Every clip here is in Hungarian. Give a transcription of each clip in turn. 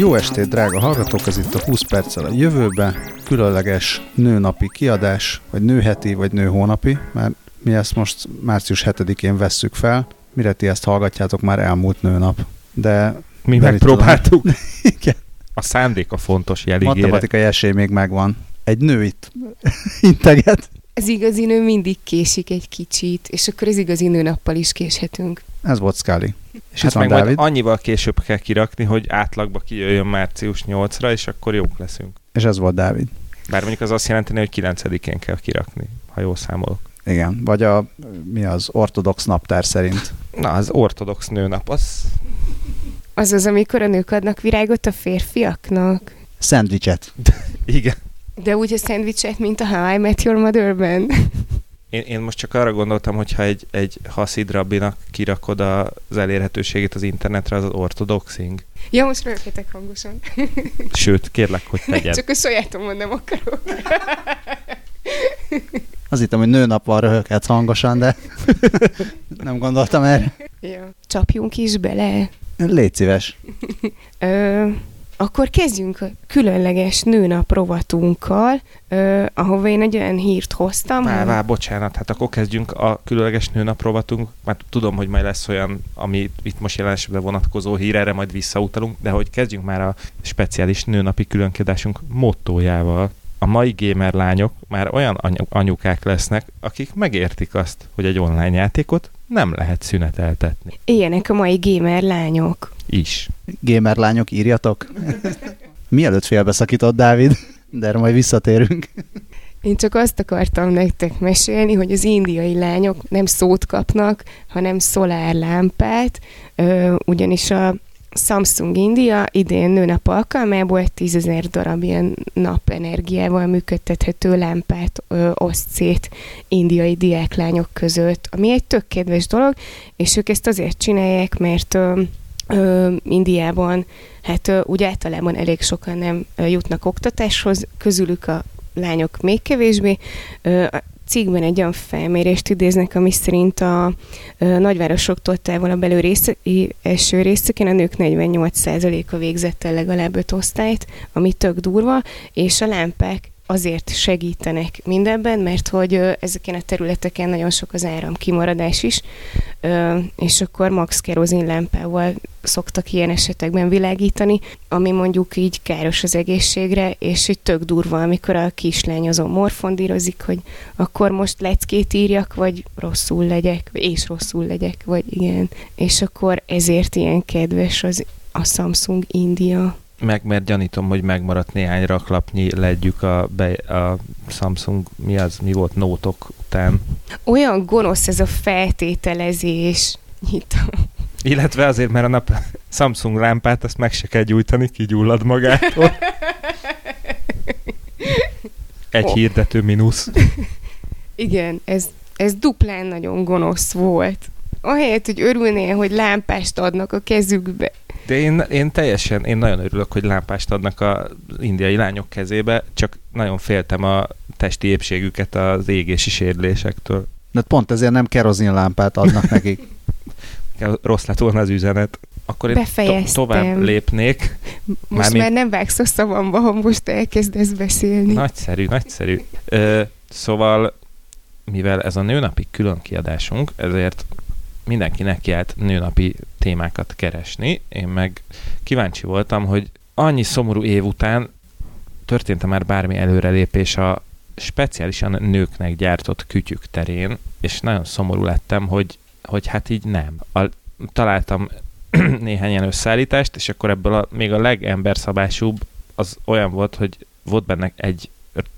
Jó estét, drága hallgatók! Ez itt a 20 perccel a jövőbe. Különleges nőnapi kiadás, vagy nőheti, vagy nőhónapi, mert mi ezt most március 7-én vesszük fel. Mire ti ezt hallgatjátok, már elmúlt nőnap. De Mi Be megpróbáltuk. Igen. A szándék a fontos jeligére. matematikai esély még megvan. Egy nő itt integet. Az igazi nő mindig késik egy kicsit, és akkor az igazi nőnappal is késhetünk. Ez volt Scully. És Hát meg majd Dávid, annyival később kell kirakni, hogy átlagba kijöjjön március 8-ra, és akkor jók leszünk. és ez volt Dávid. Bár mondjuk az azt jelenteni, hogy 9-én kell kirakni, ha jól számolok. Igen, vagy a, mi az ortodox naptár szerint. Na, az ortodox nőnap, az Az az, amikor a nők adnak virágot a férfiaknak. Szendvicset. igen. De úgy a szendvicset, mint a How I Met Your Mother-ben. Én, én most csak arra gondoltam, hogyha egy, egy haszid rabbinak kirakod az elérhetőségét az internetre, az az ortodoxing. Ja, most röghetek hangosan. Sőt, kérlek, hogy tegyed. Csak a sajátomon nem akarok. Az hittem, hogy nőnap van röhöghetsz hangosan, de nem gondoltam erre. Ja. Csapjunk is bele. Légy szíves. Ö, akkor kezdjünk a különleges nőnap rovatunkkal, ö, ahova én egy olyan hírt hoztam. Vá, vá, bocsánat, hát akkor kezdjünk a különleges nőnap rovatunk, mert tudom, hogy majd lesz olyan, ami itt most jelen vonatkozó hír, erre majd visszautalunk, de hogy kezdjünk már a speciális nőnapi különkiadásunk mottójával. A mai gamer lányok már olyan anyu- anyukák lesznek, akik megértik azt, hogy egy online játékot nem lehet szüneteltetni. Ilyenek a mai gamer lányok. Is. Gamer lányok, írjatok. Mielőtt félbeszakított Dávid, de erre majd visszatérünk. Én csak azt akartam nektek mesélni, hogy az indiai lányok nem szót kapnak, hanem szolárlámpát, ugyanis a Samsung India idén nőnap alkalmából 10 ezer darab ilyen napenergiával működtethető lámpát ö, oszt szét indiai diáklányok között, ami egy tök kedves dolog, és ők ezt azért csinálják, mert ö, ö, Indiában hát ö, úgy általában elég sokan nem ö, jutnak oktatáshoz, közülük a lányok még kevésbé. Ö, cikkben egy olyan felmérést idéznek, ami szerint a nagyvárosoktól távolabb elő része, első részeken a nők 48%-a végzett el legalább öt osztályt, ami tök durva, és a lámpák azért segítenek mindenben, mert hogy ezeken a területeken nagyon sok az áram kimaradás is, és akkor max kerozin lámpával szoktak ilyen esetekben világítani, ami mondjuk így káros az egészségre, és így tök durva, amikor a kislány azon morfondírozik, hogy akkor most leckét írjak, vagy rosszul legyek, és rosszul legyek, vagy igen. És akkor ezért ilyen kedves az a Samsung India. Meg mert gyanítom, hogy megmaradt néhány raklapnyi legyük a, be, a Samsung, mi az, mi volt, nótok után. Olyan gonosz ez a feltételezés. Itt Illetve azért, mert a nap Samsung lámpát azt meg se kell gyújtani, kigyullad magától. Egy Ó. hirdető mínusz. Igen, ez, ez duplán nagyon gonosz volt. Ahelyett, hogy örülnél, hogy lámpást adnak a kezükbe. De én, én teljesen, én nagyon örülök, hogy lámpást adnak az indiai lányok kezébe, csak nagyon féltem a testi épségüket az égési sérülésektől. De pont ezért nem kerozinlámpát adnak nekik. Rossz lett volna az üzenet. Akkor én to- tovább lépnék. Most Mármint- már nem vágsz a szavamba, ha most elkezdesz beszélni. Nagyszerű, nagyszerű. Ö, szóval, mivel ez a nőnapi külön kiadásunk, ezért mindenki nekiállt nőnapi témákat keresni. Én meg kíváncsi voltam, hogy annyi szomorú év után történt már bármi előrelépés a speciálisan nőknek gyártott kütyük terén, és nagyon szomorú lettem, hogy, hogy hát így nem. A, találtam néhány ilyen összeállítást, és akkor ebből a, még a legemberszabásúbb az olyan volt, hogy volt benne egy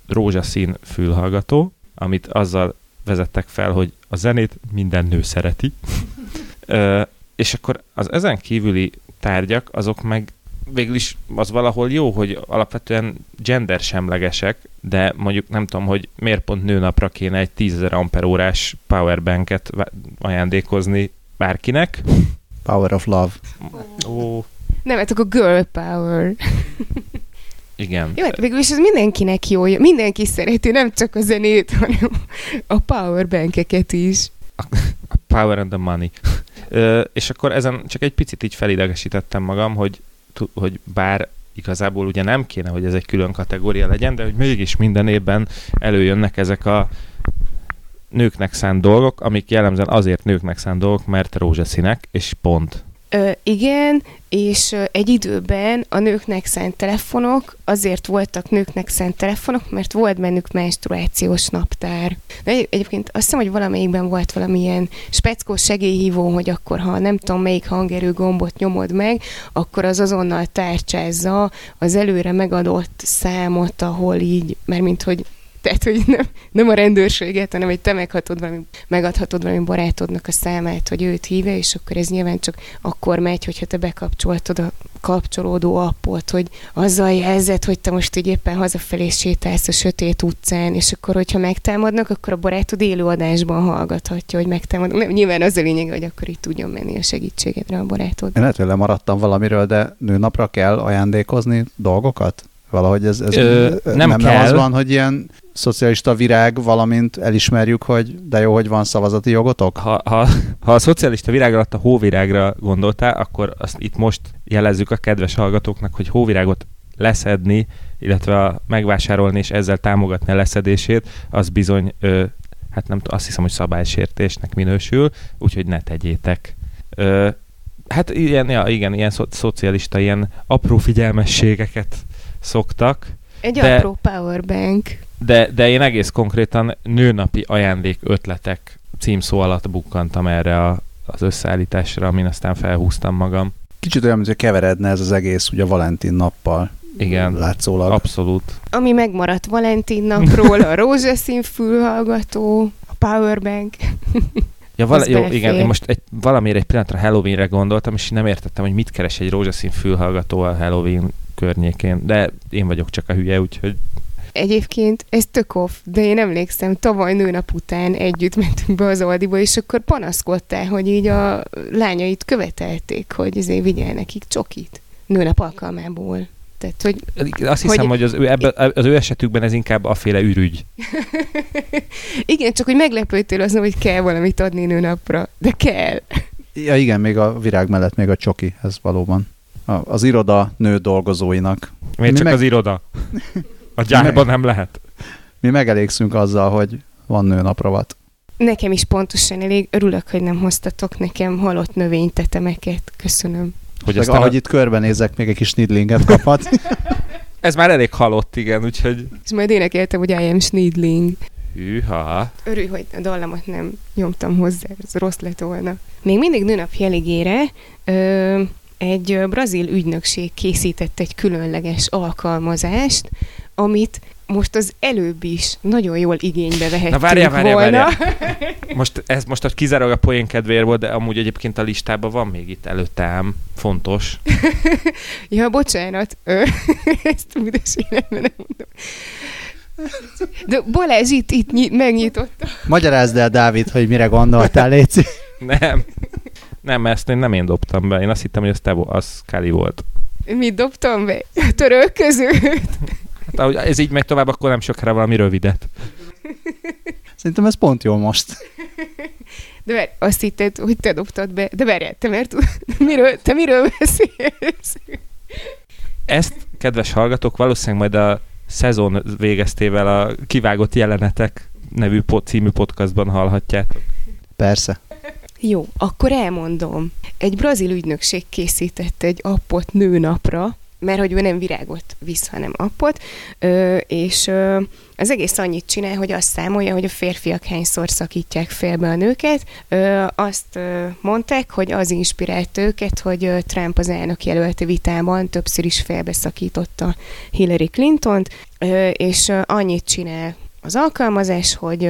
rózsaszín fülhallgató, amit azzal vezettek fel, hogy a zenét minden nő szereti. Ö, és akkor az ezen kívüli tárgyak, azok meg végül is az valahol jó, hogy alapvetően gender semlegesek, de mondjuk nem tudom, hogy miért pont nőnapra kéne egy 10.000 amperórás powerbanket ajándékozni bárkinek. Power of love. Ó, Nem, hát akkor girl power. Igen. Jó, hát végül is ez mindenkinek jó. Mindenki szereti, nem csak a zenét, hanem a powerbankeket is. Power and the money. Ö, és akkor ezen csak egy picit így felidegesítettem magam, hogy hogy bár igazából ugye nem kéne, hogy ez egy külön kategória legyen, de hogy mégis minden évben előjönnek ezek a nőknek szánt dolgok, amik jellemzően azért nőknek szánt dolgok, mert rózsaszínek, és pont. Ö, igen, és egy időben a nőknek szánt telefonok azért voltak nőknek szánt telefonok, mert volt bennük menstruációs naptár. De egy, egyébként azt hiszem, hogy valamelyikben volt valamilyen speckó segélyhívó, hogy akkor, ha nem tudom melyik hangerő gombot nyomod meg, akkor az azonnal tárcsázza az előre megadott számot, ahol így, mert mint hogy tehát, hogy nem, nem a rendőrséget, hanem hogy te meghatod valami, megadhatod valami barátodnak a számát, hogy őt hívja, és akkor ez nyilván csak akkor megy, hogyha te bekapcsoltad a kapcsolódó appot, hogy azzal jelzed, hogy te most így éppen hazafelé sétálsz a sötét utcán, és akkor, hogyha megtámadnak, akkor a barátod élőadásban hallgathatja, hogy megtámadnak. Nem, nyilván az a lényeg, hogy akkor itt tudjon menni a segítségedre a barátod. Én lehet, hogy lemaradtam valamiről, de nőnapra kell ajándékozni dolgokat? Valahogy ez, ez Ö, nem nem, nem kell. az van, hogy ilyen szocialista virág, valamint elismerjük, hogy de jó, hogy van szavazati jogotok? Ha, ha, ha a szocialista virág alatt a hóvirágra gondoltál, akkor azt itt most jelezzük a kedves hallgatóknak, hogy hóvirágot leszedni, illetve megvásárolni és ezzel támogatni a leszedését, az bizony, ö, hát nem azt hiszem, hogy szabálysértésnek minősül, úgyhogy ne tegyétek. Ö, hát ilyen, ja, igen, ilyen szo- szocialista, ilyen apró figyelmességeket szoktak, Egy De- apró powerbank. De, de én egész konkrétan nőnapi ajándék ötletek címszó alatt bukkantam erre a, az összeállításra, amin aztán felhúztam magam. Kicsit olyan, mintha keveredne ez az egész ugye a Valentin nappal. Igen, Látszólag. abszolút. Ami megmaradt Valentin napról, a rózsaszín fülhallgató, a powerbank. Ja, vala, jó, belefér. igen, én most egy, valamiért egy pillanatra Halloweenre gondoltam, és nem értettem, hogy mit keres egy rózsaszín fülhallgató a Halloween környékén, de én vagyok csak a hülye, úgyhogy Egyébként ez tök off, de én emlékszem, tavaly nőnap után együtt mentünk be az Aldiba, és akkor panaszkodtál, hogy így a lányait követelték, hogy azért vigyel nekik csokit nőnap alkalmából. Tehát, hogy azt hiszem, Hogy- hogy, az, ő, ebbe, az ő esetükben ez inkább aféle ürügy. igen, csak hogy meglepődtél azon, hogy kell valamit adni nőnapra, de kell. Ja igen, még a virág mellett még a csoki, ez valóban. A, az iroda nő dolgozóinak. Miért Mi csak meg- az iroda? A gyárban nem lehet. Mi megelégszünk azzal, hogy van nőnapravat. Nekem is pontosan elég. Örülök, hogy nem hoztatok nekem halott növénytetemeket. Köszönöm. Hogy Meg aztán ahogy a, itt körbenézek, még egy kis nidlinget kaphat. ez már elég halott, igen, úgyhogy És majd énekeltem, hogy I am Schneedling. hűha. Örülj, hogy a dallamot nem nyomtam hozzá, ez rossz lett volna. Még mindig nőnap jeligére ö, egy brazil ügynökség készített egy különleges alkalmazást, amit most az előbb is nagyon jól igénybe vehettünk Na várjál, várjál, volna. várjál. Most ez most a kizárólag a poén kedvéért volt, de amúgy egyébként a listában van még itt előtte ám. Fontos. Ja, bocsánat, ezt büdös életben nem mondom. De Balázs itt, itt nyit, megnyitotta. Magyarázd el, Dávid, hogy mire gondoltál, Léci. Nem. Nem, ezt én nem én dobtam be. Én azt hittem, hogy az te az Kali volt. Mit dobtam be? A törölközőt. Hát ahogy ez így megy tovább, akkor nem sokára valami rövidet. Szerintem ez pont jó most. De várj, azt hitted, hogy te dobtad be. De várjál, te, mert, miről, te miről beszélsz? Ezt, kedves hallgatók, valószínűleg majd a szezon végeztével a Kivágott Jelenetek nevű pod, című podcastban hallhatjátok. Persze. Jó, akkor elmondom. Egy brazil ügynökség készített egy appot nőnapra, mert hogy ő nem virágot visz, hanem appot, ö, és ö, az egész annyit csinál, hogy azt számolja, hogy a férfiak hányszor szakítják félbe a nőket. Ö, azt ö, mondták, hogy az inspirált őket, hogy ö, Trump az elnök jelölte vitában többször is félbeszakította Hillary Clintont, ö, és ö, annyit csinál az alkalmazás, hogy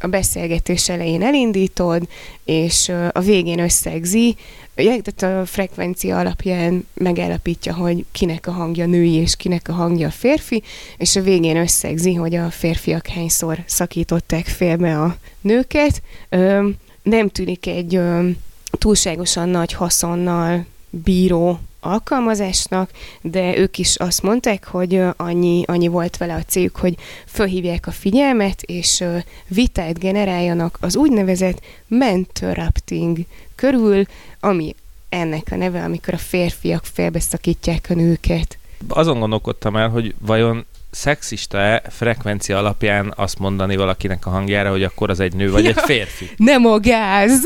a beszélgetés elején elindítod, és a végén összegzi, ugye, tehát a frekvencia alapján megállapítja, hogy kinek a hangja női, és kinek a hangja férfi, és a végén összegzi, hogy a férfiak hányszor szakították félbe a nőket. Ö, nem tűnik egy ö, túlságosan nagy haszonnal bíró alkalmazásnak, de ők is azt mondták, hogy annyi, annyi volt vele a céljuk, hogy fölhívják a figyelmet, és vitát generáljanak az úgynevezett mentorrupting körül, ami ennek a neve, amikor a férfiak félbeszakítják a nőket. Azon gondolkodtam el, hogy vajon szexista-e frekvencia alapján azt mondani valakinek a hangjára, hogy akkor az egy nő vagy Ja. egy férfi? Nem a gáz!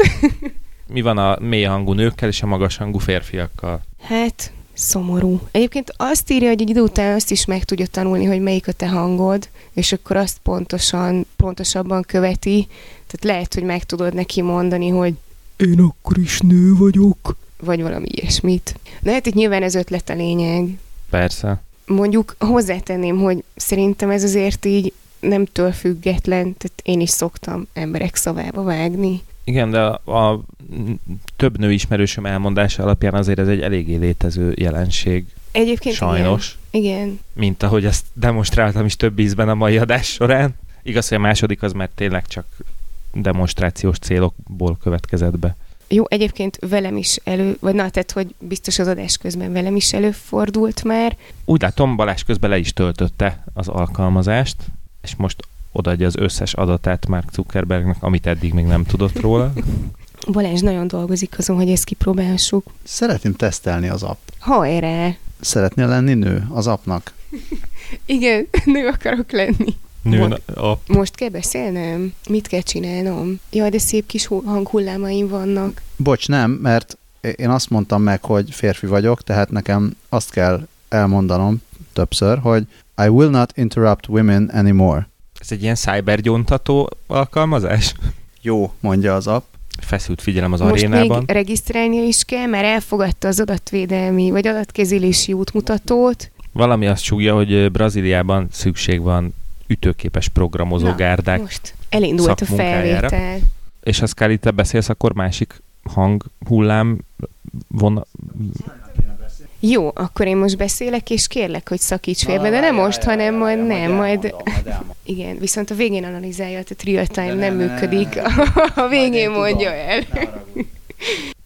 Mi van a mély hangú nőkkel és a magas hangú férfiakkal? Hát, szomorú. Egyébként azt írja, hogy egy idő után azt is meg tudja tanulni, hogy melyik a te hangod, és akkor azt pontosan, pontosabban követi. Tehát lehet, hogy meg tudod neki mondani, hogy én akkor is nő vagyok, vagy valami ilyesmit. De hát itt nyilván ez ötlet a lényeg. Persze. Mondjuk hozzátenném, hogy szerintem ez azért így nemtől független, tehát én is szoktam emberek szavába vágni. Igen, de a, a több nő ismerősöm elmondása alapján azért ez egy eléggé létező jelenség, Egyébként sajnos. Igen. igen. Mint ahogy ezt demonstráltam is több ízben a mai adás során. Igaz, hogy a második az mert tényleg csak demonstrációs célokból következett be. Jó, egyébként velem is elő, vagy na, tehát, hogy biztos az adás közben velem is előfordult már. Úgy látom, Balázs közben le is töltötte az alkalmazást, és most odaadja az összes adatát Mark Zuckerbergnek, amit eddig még nem tudott róla. Balázs nagyon dolgozik azon, hogy ezt kipróbálhassuk. Szeretném tesztelni az app. Hajrá! Szeretnél lenni nő az appnak? Igen, nő akarok lenni. Nő a Most kell beszélnem? Mit kell csinálnom? Jaj, de szép kis hu- hanghullámaim vannak. Bocs, nem, mert én azt mondtam meg, hogy férfi vagyok, tehát nekem azt kell elmondanom többször, hogy I will not interrupt women anymore. Ez egy ilyen cybergyóntató alkalmazás? Jó, mondja az app. Feszült figyelem az Most arénában. még regisztrálnia is kell, mert elfogadta az adatvédelmi vagy adatkezelési útmutatót. Valami azt súgja, hogy Brazíliában szükség van ütőképes programozó Na, gárdák, Most elindult a felvétel. és ha Scully, te beszélsz, akkor másik hang hullám von... Jó, akkor én most beszélek, és kérlek, hogy szakíts félbe, de nem most, hanem majd nem, majd... Igen, viszont a végén analizálja, tehát real time nem működik. A végén mondja el.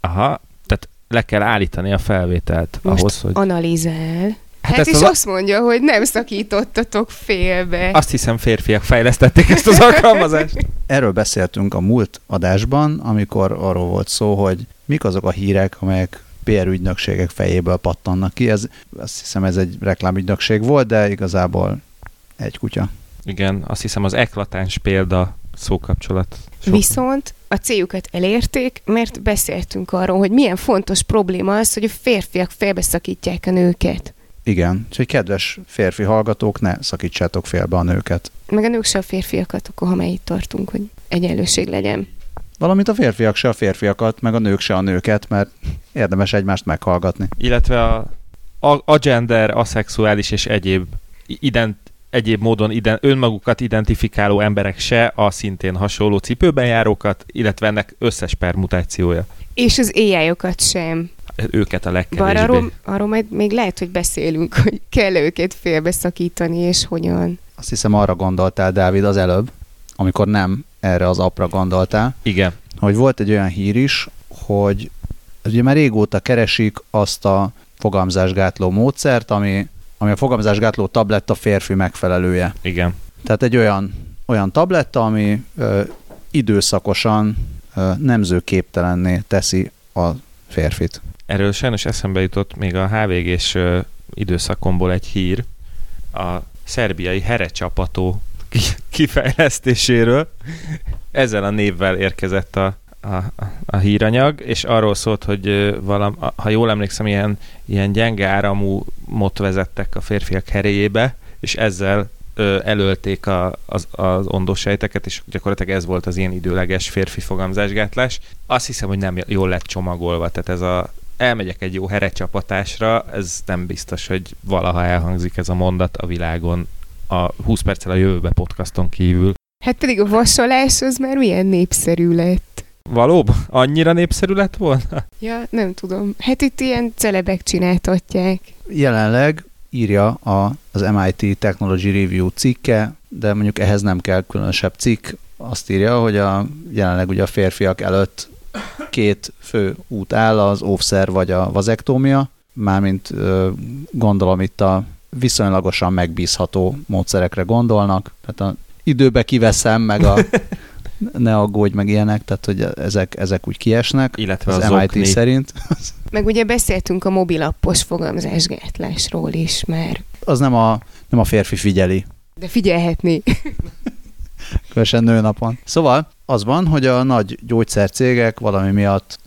Aha, tehát le kell állítani a felvételt Most ahhoz, hogy... analizál. Hát Hát, és az azt mondja, hogy nem szakítottatok félbe. Azt hiszem férfiak fejlesztették ezt az alkalmazást. Erről beszéltünk a múlt adásban, amikor arról volt szó, hogy mik azok a hírek, amelyek PR ügynökségek fejéből pattannak ki. Ez, azt hiszem ez egy reklámügynökség volt, de igazából egy kutya. Igen, azt hiszem az eklatáns példa szókapcsolat. Sok- Viszont a céljukat elérték, mert beszéltünk arról, hogy milyen fontos probléma az, hogy a férfiak félbeszakítják a nőket. Igen, úgyhogy kedves férfi hallgatók, ne szakítsátok félbe a nőket. Meg a nők se a férfiakat, akkor ha már itt tartunk, hogy egyenlőség legyen. Valamint a férfiak se a férfiakat, meg a nők se a nőket, mert érdemes egymást meghallgatni. Illetve a, a, a gender, aszexuális és egyéb ident, egyéb módon iden, önmagukat identifikáló emberek se a szintén hasonló cipőben járókat, illetve ennek összes permutációja. És az AI-okat sem. Őket a Bár legkevésbé. arról, arról majd még lehet, hogy beszélünk, hogy kell őket félbeszakítani, és hogyan. Azt hiszem arra gondoltál, Dávid, az előbb, amikor nem erre az apra gondoltál, Igen. hogy volt egy olyan hír is, hogy ugye már régóta keresik azt a fogamzásgátló módszert, ami, ami a fogamzásgátló tabletta férfi megfelelője. Igen. Tehát egy olyan, olyan tabletta, ami ö, időszakosan ö, nemzőképtelenné teszi a férfit. Erről sajnos eszembe jutott még a HVG-s időszakomból egy hír a szerbiai herecsapató kifejlesztéséről. Ezzel a névvel érkezett a, a, a- híranyag, és arról szólt, hogy valam, ha jól emlékszem, ilyen, ilyen gyenge áramú mot vezettek a férfiak heréjébe, és ezzel ö, elölték a, az, az ondósejteket, és gyakorlatilag ez volt az ilyen időleges férfi fogamzásgátlás. Azt hiszem, hogy nem jól lett csomagolva, tehát ez a elmegyek egy jó herecsapatásra, ez nem biztos, hogy valaha elhangzik ez a mondat a világon a 20 perccel a jövőbe podcaston kívül. Hát pedig a vasolás az már milyen népszerű lett. Valóban? Annyira népszerű lett volna? Ja, nem tudom. Hát itt ilyen celebek csináltatják. Jelenleg írja a, az MIT Technology Review cikke, de mondjuk ehhez nem kell különösebb cikk. Azt írja, hogy a, jelenleg ugye a férfiak előtt két fő út áll, az óvszer vagy a vazektómia, mármint gondolom itt a viszonylagosan megbízható módszerekre gondolnak, tehát a időbe kiveszem, meg a ne aggódj meg ilyenek, tehát hogy ezek, ezek úgy kiesnek. Illetve az, az MIT okni. szerint. Meg ugye beszéltünk a mobilappos fogamzásgátlásról is már. Az nem a, nem a férfi figyeli, De figyelhetni. különösen nőnapon. Szóval az van, hogy a nagy gyógyszercégek valami miatt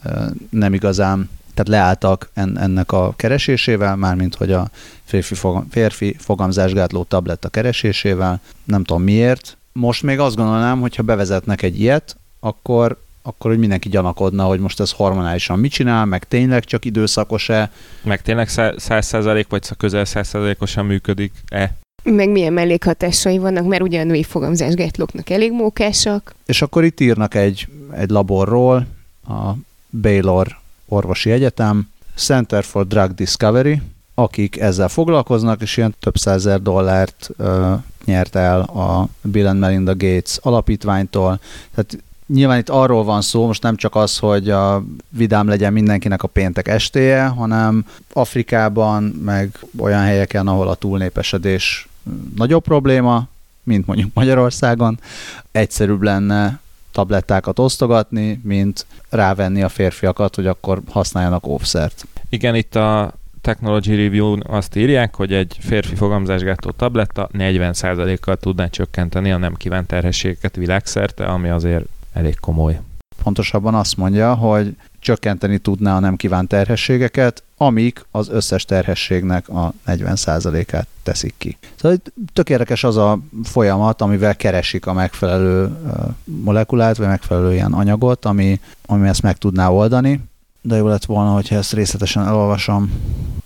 nem igazán tehát leálltak en, ennek a keresésével, mármint hogy a férfi, fogam, férfi fogamzásgátló tabletta keresésével, nem tudom miért. Most még azt gondolnám, hogy ha bevezetnek egy ilyet, akkor akkor hogy mindenki gyanakodna, hogy most ez hormonálisan mit csinál, meg tényleg csak időszakos-e. Meg tényleg szá- száz százalék, vagy közel száz százalékosan működik-e? Meg milyen mellékhatásai vannak, mert ugye a női fogamzásgátlóknak elég mókásak. És akkor itt írnak egy, egy laborról, a Baylor Orvosi Egyetem, Center for Drug Discovery, akik ezzel foglalkoznak, és ilyen több százer dollárt ö, nyert el a Bill and Melinda Gates alapítványtól. Tehát nyilván itt arról van szó, most nem csak az, hogy a vidám legyen mindenkinek a péntek estéje, hanem Afrikában, meg olyan helyeken, ahol a túlnépesedés nagyobb probléma, mint mondjuk Magyarországon, egyszerűbb lenne tablettákat osztogatni, mint rávenni a férfiakat, hogy akkor használjanak óvszert. Igen, itt a Technology Review azt írják, hogy egy férfi fogamzásgátló tabletta 40%-kal tudná csökkenteni a nem kívánt terhességeket világszerte, ami azért elég komoly. Pontosabban azt mondja, hogy csökkenteni tudná a nem kívánt terhességeket, amik az összes terhességnek a 40%-át teszik ki. Szóval tök érdekes az a folyamat, amivel keresik a megfelelő molekulát, vagy megfelelő ilyen anyagot, ami, ami ezt meg tudná oldani, de jó lett volna, hogyha ezt részletesen elolvasom.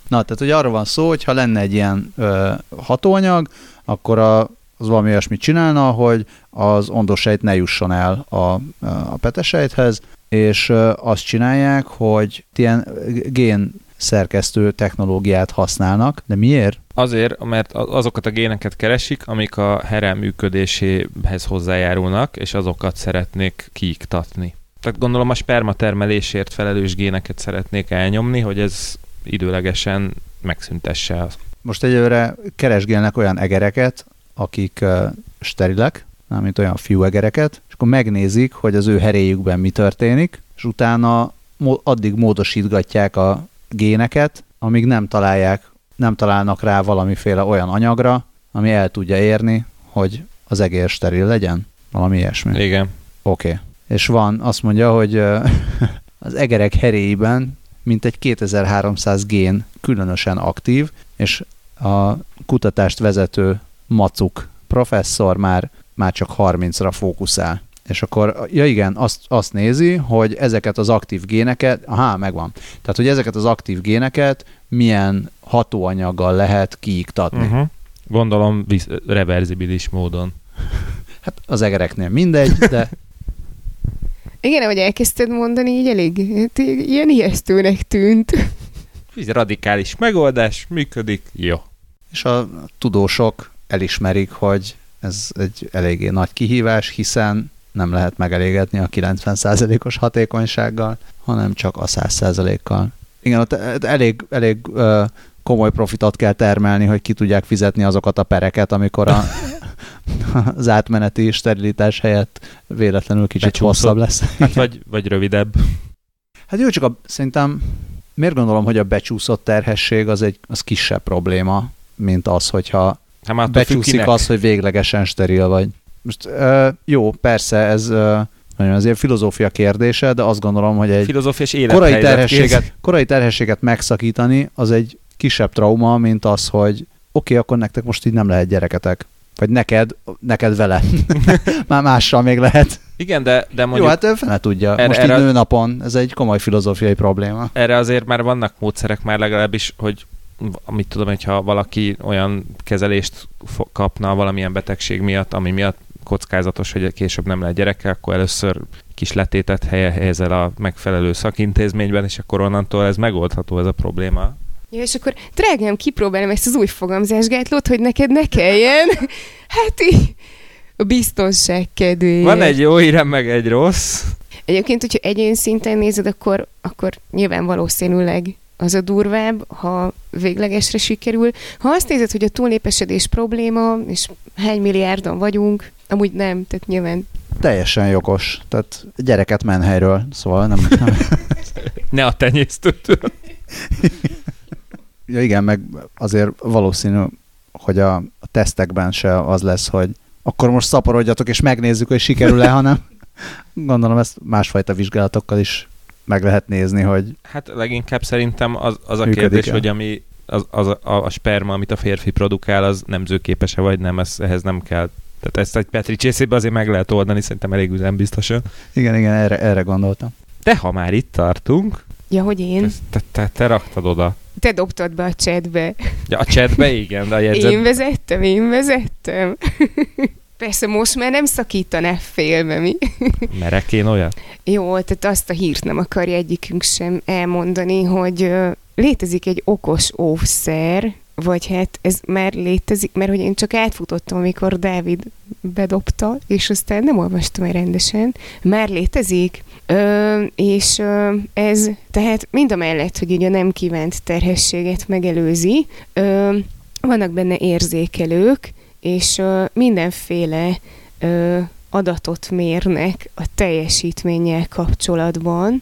Na, tehát hogy arról van szó, hogy ha lenne egy ilyen ö, hatóanyag, akkor a, az valami olyasmit csinálna, hogy az ondosejt ne jusson el a, a petesejthez, és azt csinálják, hogy ilyen gén szerkesztő technológiát használnak. De miért? Azért, mert azokat a géneket keresik, amik a herel működéséhez hozzájárulnak, és azokat szeretnék kiiktatni. Tehát gondolom a sperma termelésért felelős géneket szeretnék elnyomni, hogy ez időlegesen megszüntesse. Most egyőre keresgélnek olyan egereket, akik uh, sterilek, mint olyan fiú egereket, és akkor megnézik, hogy az ő heréjükben mi történik, és utána addig módosítgatják a géneket, amíg nem találják, nem találnak rá valamiféle olyan anyagra, ami el tudja érni, hogy az egér steril legyen. Valami ilyesmi. Igen. Oké. Okay. És van, azt mondja, hogy az egerek heréiben mintegy 2300 gén különösen aktív, és a kutatást vezető Macuk professzor már, már csak 30-ra fókuszál. És akkor, ja igen, azt, azt nézi, hogy ezeket az aktív géneket, aha, megvan. Tehát, hogy ezeket az aktív géneket milyen hatóanyaggal lehet kiiktatni. Uh-huh. Gondolom visz, reverzibilis módon. Hát az egereknél mindegy, de... Igen, ahogy elkezdted mondani, így elég hát, ilyen ijesztőnek tűnt. Ez radikális megoldás, működik, jó. És a tudósok elismerik, hogy ez egy eléggé nagy kihívás, hiszen nem lehet megelégedni a 90%-os hatékonysággal, hanem csak a 100%-kal. Igen, ott elég, elég uh, komoly profitot kell termelni, hogy ki tudják fizetni azokat a pereket, amikor a, az átmeneti sterilitás helyett véletlenül kicsit Becsúszott. hosszabb lesz. Hát vagy, vagy rövidebb. Hát jó, csak a, szerintem miért gondolom, hogy a becsúszott terhesség az egy az kisebb probléma, mint az, hogyha hát becsúszik az, hogy véglegesen steril vagy. Most uh, jó, persze, ez uh, azért filozófia kérdése, de azt gondolom, hogy egy korai terhességet, korai terhességet megszakítani, az egy kisebb trauma, mint az, hogy oké, okay, akkor nektek most így nem lehet gyereketek. Vagy neked, neked vele. Már mással még lehet. Igen, de, de mondjuk... Jó, hát ő fene tudja. Erre, Most erre, így nőnapon, ez egy komoly filozófiai probléma. Erre azért már vannak módszerek már legalábbis, hogy amit tudom, hogyha valaki olyan kezelést kapna valamilyen betegség miatt, ami miatt kockázatos, hogy később nem lehet gyereke, akkor először kis letétet helye helyezel a megfelelő szakintézményben, és akkor onnantól ez megoldható, ez a probléma. Ja, és akkor drágám, kipróbálom ezt az új fogamzásgátlót, hogy neked ne kelljen. Hát így a biztonság kedvéért. Van egy jó hírem, meg egy rossz. Egyébként, hogyha egyén szinten nézed, akkor, akkor nyilván valószínűleg az a durvább, ha véglegesre sikerül. Ha azt nézed, hogy a túlnépesedés probléma, és hány milliárdon vagyunk, amúgy nem, tehát nyilván teljesen jogos. Tehát gyereket menhelyről, szóval nem... nem. Ne a tenyésztőtől. ja igen, meg azért valószínű, hogy a, a tesztekben se az lesz, hogy akkor most szaporodjatok és megnézzük, hogy sikerül-e, hanem gondolom ezt másfajta vizsgálatokkal is meg lehet nézni, hogy Hát leginkább szerintem az, az a kérdés, hogy ami az, az a, a, sperma, amit a férfi produkál, az nemzőképes-e vagy nem, ez, ehhez nem kell. Tehát ezt egy Petri csészébe azért meg lehet oldani, szerintem elég üzembiztosan. igen, igen, erre, erre gondoltam. De ha már itt tartunk, Ja, hogy én? ezt te, te, te raktad oda. Te dobtad be a chatbe. Ja, a chatbe igen, de a jegyzet... Én vezettem, én vezettem. Persze most már nem szakítaná félbe, mi? Merek én olyat? Jó, tehát azt a hírt nem akarja egyikünk sem elmondani, hogy létezik egy okos óvszer, vagy hát ez már létezik, mert hogy én csak átfutottam, amikor Dávid bedobta, és aztán nem olvastam el rendesen. Már létezik, ö, és ö, ez tehát mind a mellett, hogy ugye a nem kívánt terhességet megelőzi, ö, vannak benne érzékelők, és ö, mindenféle ö, adatot mérnek a teljesítménnyel kapcsolatban.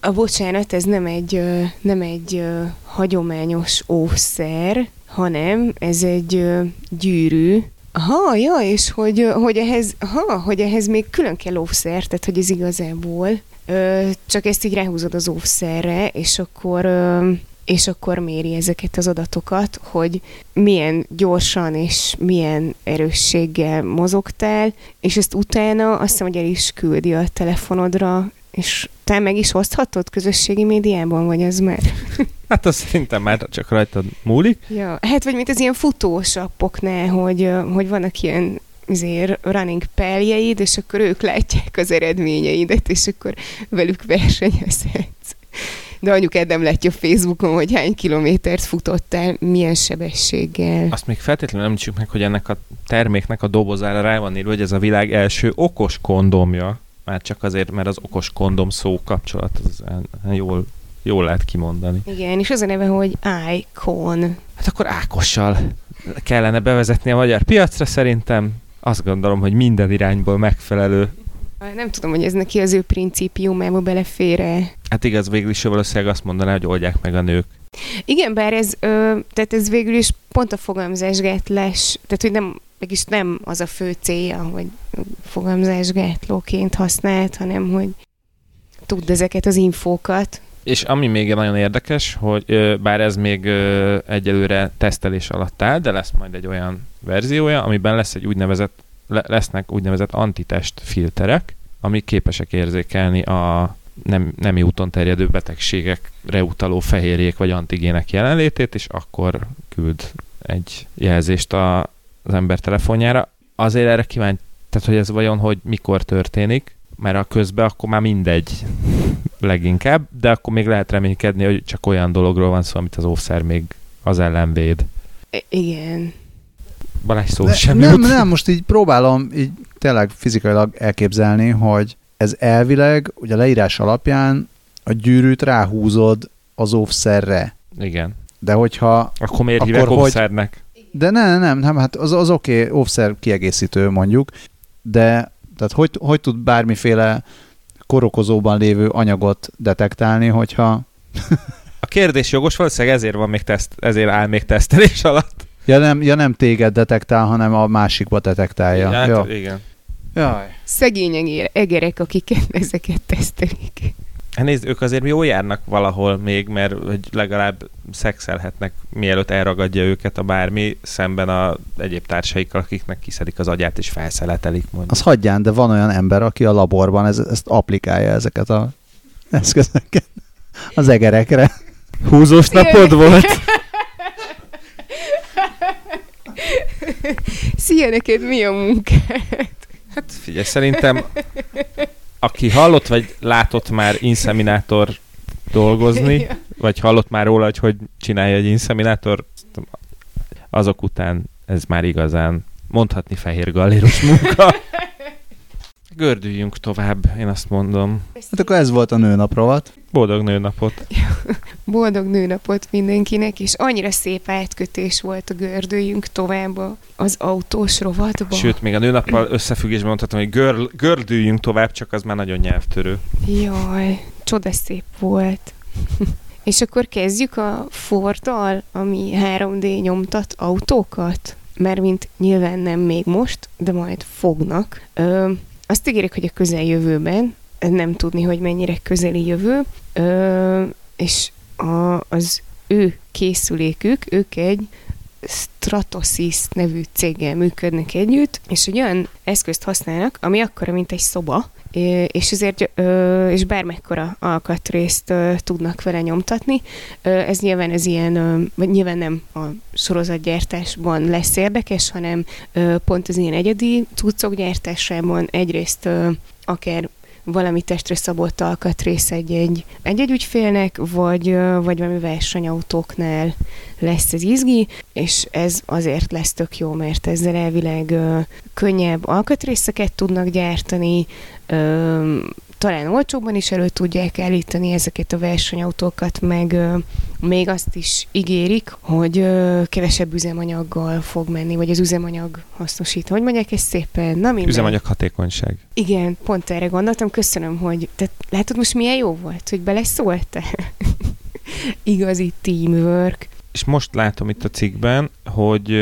A bocsánat, ez nem egy, ö, nem egy ö, hagyományos ószer, hanem ez egy ö, gyűrű. Ha, ja, és hogy, hogy, ehhez, ha, hogy ehhez még külön kell óvszer, tehát hogy ez igazából. Ö, csak ezt így ráhúzod az óvszerre, és akkor ö, és akkor méri ezeket az adatokat, hogy milyen gyorsan és milyen erősséggel mozogtál, és ezt utána azt hiszem, hogy el is küldi a telefonodra, és te meg is oszthatod közösségi médiában, vagy az már? Hát az szerintem már csak rajtad múlik. Ja, hát vagy mint az ilyen futós appoknál, hogy, hogy vannak ilyen azért running peljeid, és akkor ők látják az eredményeidet, és akkor velük versenyezhetsz. De anyukád nem látja Facebookon, hogy hány kilométert futottál, milyen sebességgel. Azt még feltétlenül említsük meg, hogy ennek a terméknek a dobozára rá van írva, hogy ez a világ első okos kondomja. Már csak azért, mert az okos kondom szó kapcsolat az jól, jól lehet kimondani. Igen, és az a neve, hogy Icon. Hát akkor Ákossal kellene bevezetni a magyar piacra szerintem. Azt gondolom, hogy minden irányból megfelelő. Nem tudom, hogy ez neki az ő principiumába belefér-e. Hát igaz, végül is valószínűleg azt mondaná, hogy oldják meg a nők. Igen, bár ez, ö, tehát ez végül is pont a fogalmazásgátlás, tehát hogy nem, mégis nem az a fő célja, hogy fogalmazásgátlóként használt, hanem hogy tudd ezeket az infókat. És ami még nagyon érdekes, hogy ö, bár ez még ö, egyelőre tesztelés alatt áll, de lesz majd egy olyan verziója, amiben lesz egy úgynevezett, le, lesznek úgynevezett antitest filterek, amik képesek érzékelni a nem, nemi úton terjedő betegségekre utaló fehérjék vagy antigének jelenlétét, és akkor küld egy jelzést a, az ember telefonjára. Azért erre kíváncsi, tehát hogy ez vajon, hogy mikor történik, mert a közben akkor már mindegy leginkább, de akkor még lehet reménykedni, hogy csak olyan dologról van szó, amit az óvszer még az ellen véd. Igen. Balázs szó De, sem nem, jut. nem, most így próbálom így tényleg fizikailag elképzelni, hogy ez elvileg, ugye a leírás alapján a gyűrűt ráhúzod az óvszerre. Igen. De hogyha Akkor miért Akkor hívják hogy- óvszernek? De nem, nem, nem, hát az, az oké, okay, óvszer kiegészítő mondjuk, de tehát hogy, hogy tud bármiféle korokozóban lévő anyagot detektálni, hogyha A kérdés jogos, valószínűleg ezért van még teszt, ezért áll még tesztelés alatt. Ja nem, ja nem téged detektál, hanem a másikba detektálja. hát, Ja. igen. Jaj. Szegény egerek, akik ezeket tesztelik. Hát nézd, ők azért jól járnak valahol még, mert hogy legalább szexelhetnek, mielőtt elragadja őket a bármi, szemben a egyéb társaikkal, akiknek kiszedik az agyát és felszeletelik mondjuk. Az hagyján, de van olyan ember, aki a laborban ez, ezt applikálja ezeket a eszközöket az egerekre. Húzós napod volt? Szia, neked mi a munkád? Hát figyelj, szerintem aki hallott vagy látott már inszeminátor dolgozni, vagy hallott már róla, hogy hogy csinálja egy inszeminátor, azok után ez már igazán mondhatni fehér gallérus munka. Gördüljünk tovább, én azt mondom. Hát akkor ez volt a nőnap rovat. Boldog nőnapot! Boldog nőnapot mindenkinek, és annyira szép átkötés volt a gördüljünk tovább az autós rovatba. Sőt, még a nőnappal összefüggésben mondhatom, hogy gör, gördüljünk tovább, csak az már nagyon nyelvtörő. Jaj, csoda szép volt. és akkor kezdjük a Forddal, ami 3D nyomtat autókat? Mert mint nyilván nem még most, de majd fognak. Ö, azt ígérik, hogy a közeljövőben, nem tudni, hogy mennyire közeli jövő, ö, és a, az ő készülékük, ők egy Stratosis nevű céggel működnek együtt, és egy olyan eszközt használnak, ami akkora, mint egy szoba, és ezért, és bármekkora alkatrészt tudnak vele nyomtatni. Ez nyilván ez ilyen, vagy nyilván nem a sorozatgyártásban lesz érdekes, hanem pont az ilyen egyedi cuccok gyártásában egyrészt akár valami testre szabott alkatrész egy-egy, egy-egy ügyfélnek, vagy, vagy valami versenyautóknál lesz ez izgi, és ez azért lesz tök jó, mert ezzel elvileg könnyebb alkatrészeket tudnak gyártani, talán olcsóbban is elő tudják állítani ezeket a versenyautókat, meg ö, még azt is ígérik, hogy ö, kevesebb üzemanyaggal fog menni, vagy az üzemanyag hasznosít. Hogy mondják ezt szépen? Na minden. Üzemanyag hatékonyság. Igen, pont erre gondoltam. Köszönöm, hogy te, látod most milyen jó volt, hogy beleszóltál? Igazi teamwork. És most látom itt a cikkben, hogy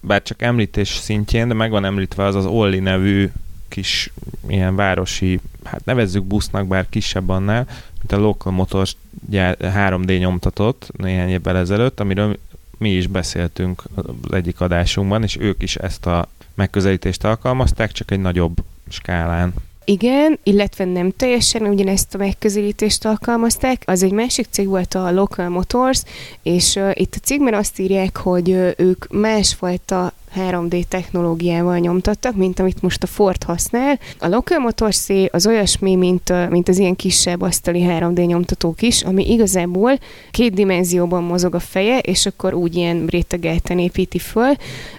bár csak említés szintjén, de meg van említve az az Olli nevű kis ilyen városi, hát nevezzük busznak, bár kisebb annál, mint a Local Motors 3D nyomtatott néhány évvel ezelőtt, amiről mi is beszéltünk az egyik adásunkban, és ők is ezt a megközelítést alkalmazták, csak egy nagyobb skálán. Igen, illetve nem teljesen ugyanezt a megközelítést alkalmazták. Az egy másik cég volt a Local Motors, és uh, itt a cégben azt írják, hogy uh, ők másfajta 3D technológiával nyomtattak, mint amit most a Ford használ. A Local Motors az olyasmi, mint, mint az ilyen kisebb asztali 3D nyomtatók is, ami igazából két dimenzióban mozog a feje, és akkor úgy ilyen rétegelten építi föl.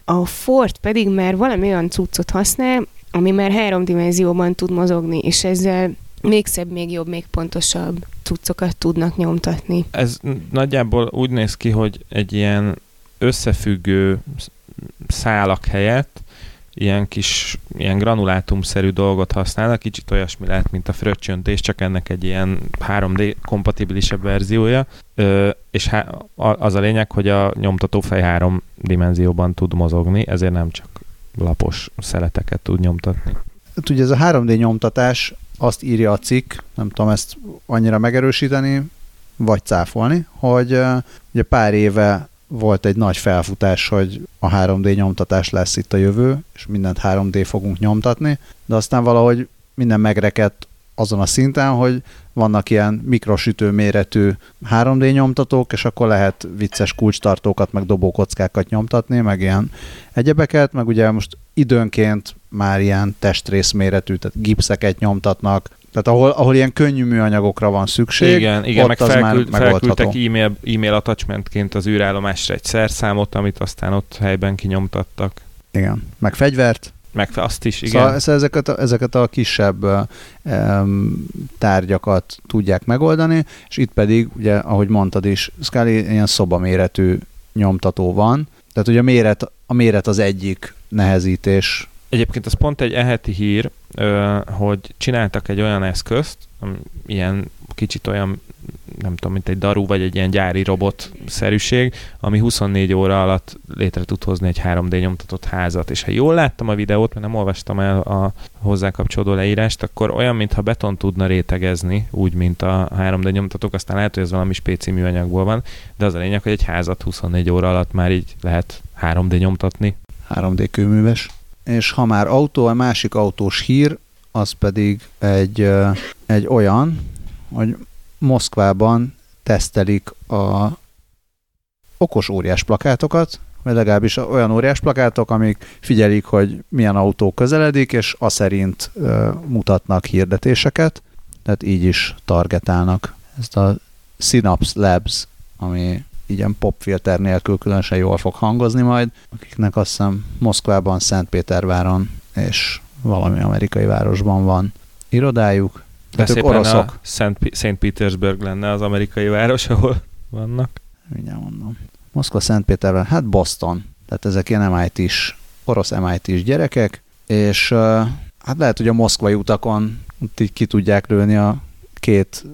A Ford pedig már valami olyan cuccot használ, ami már három dimenzióban tud mozogni, és ezzel még szebb, még jobb, még pontosabb cuccokat tudnak nyomtatni. Ez nagyjából úgy néz ki, hogy egy ilyen összefüggő szálak helyett ilyen kis, ilyen granulátumszerű dolgot használnak, kicsit olyasmi lehet, mint a fröccsöntés, csak ennek egy ilyen 3D kompatibilisebb verziója, Ö, és há- az a lényeg, hogy a nyomtatófej három dimenzióban tud mozogni, ezért nem csak lapos szeleteket tud nyomtatni. Hát ugye ez a 3D nyomtatás, azt írja a cikk, nem tudom ezt annyira megerősíteni, vagy cáfolni, hogy ugye pár éve volt egy nagy felfutás, hogy a 3D nyomtatás lesz itt a jövő, és mindent 3D fogunk nyomtatni, de aztán valahogy minden megrekedt azon a szinten, hogy vannak ilyen mikrosütő méretű 3D nyomtatók, és akkor lehet vicces kulcstartókat, meg dobókockákat nyomtatni, meg ilyen egyebeket, meg ugye most időnként már ilyen testrész méretű, tehát gipszeket nyomtatnak, tehát ahol, ahol ilyen könnyű műanyagokra van szükség, igen, igen, meg felküld, felküldtek e-mail, e-mail attachmentként az űrállomásra egy szerszámot, amit aztán ott helyben kinyomtattak. Igen, meg fegyvert, meg azt is, igen. Szóval, ezeket, a, ezeket a kisebb um, tárgyakat tudják megoldani, és itt pedig, ugye, ahogy mondtad is, Scully ilyen szobaméretű nyomtató van, tehát ugye a méret, a méret az egyik nehezítés. Egyébként az pont egy eheti hír, hogy csináltak egy olyan eszközt, ilyen kicsit olyan nem tudom, mint egy daru, vagy egy ilyen gyári robot-szerűség, ami 24 óra alatt létre tud hozni egy 3D nyomtatott házat. És ha jól láttam a videót, mert nem olvastam el a hozzá kapcsolódó leírást, akkor olyan, mintha beton tudna rétegezni, úgy, mint a 3D nyomtatók, aztán lehet, hogy ez valami spéci műanyagból van, de az a lényeg, hogy egy házat 24 óra alatt már így lehet 3D nyomtatni. 3D kőműves. És ha már autó, a másik autós hír, az pedig egy, egy olyan, hogy Moszkvában tesztelik a okos óriás plakátokat, vagy legalábbis olyan óriás plakátok, amik figyelik, hogy milyen autó közeledik, és a szerint uh, mutatnak hirdetéseket, tehát így is targetálnak. Ezt a Synapse Labs, ami ilyen popfilter nélkül különösen jól fog hangozni majd, akiknek azt hiszem Moszkvában, Szentpéterváron és valami amerikai városban van irodájuk, de hát ők oroszok. Szent, Szent Petersburg lenne az amerikai város, ahol vannak. Mindjárt mondom. Moszkva, Szentpéterben, hát Boston. Tehát ezek ilyen MIT-s, orosz MIT-s gyerekek, és hát lehet, hogy a moszkvai utakon így ki tudják lőni a két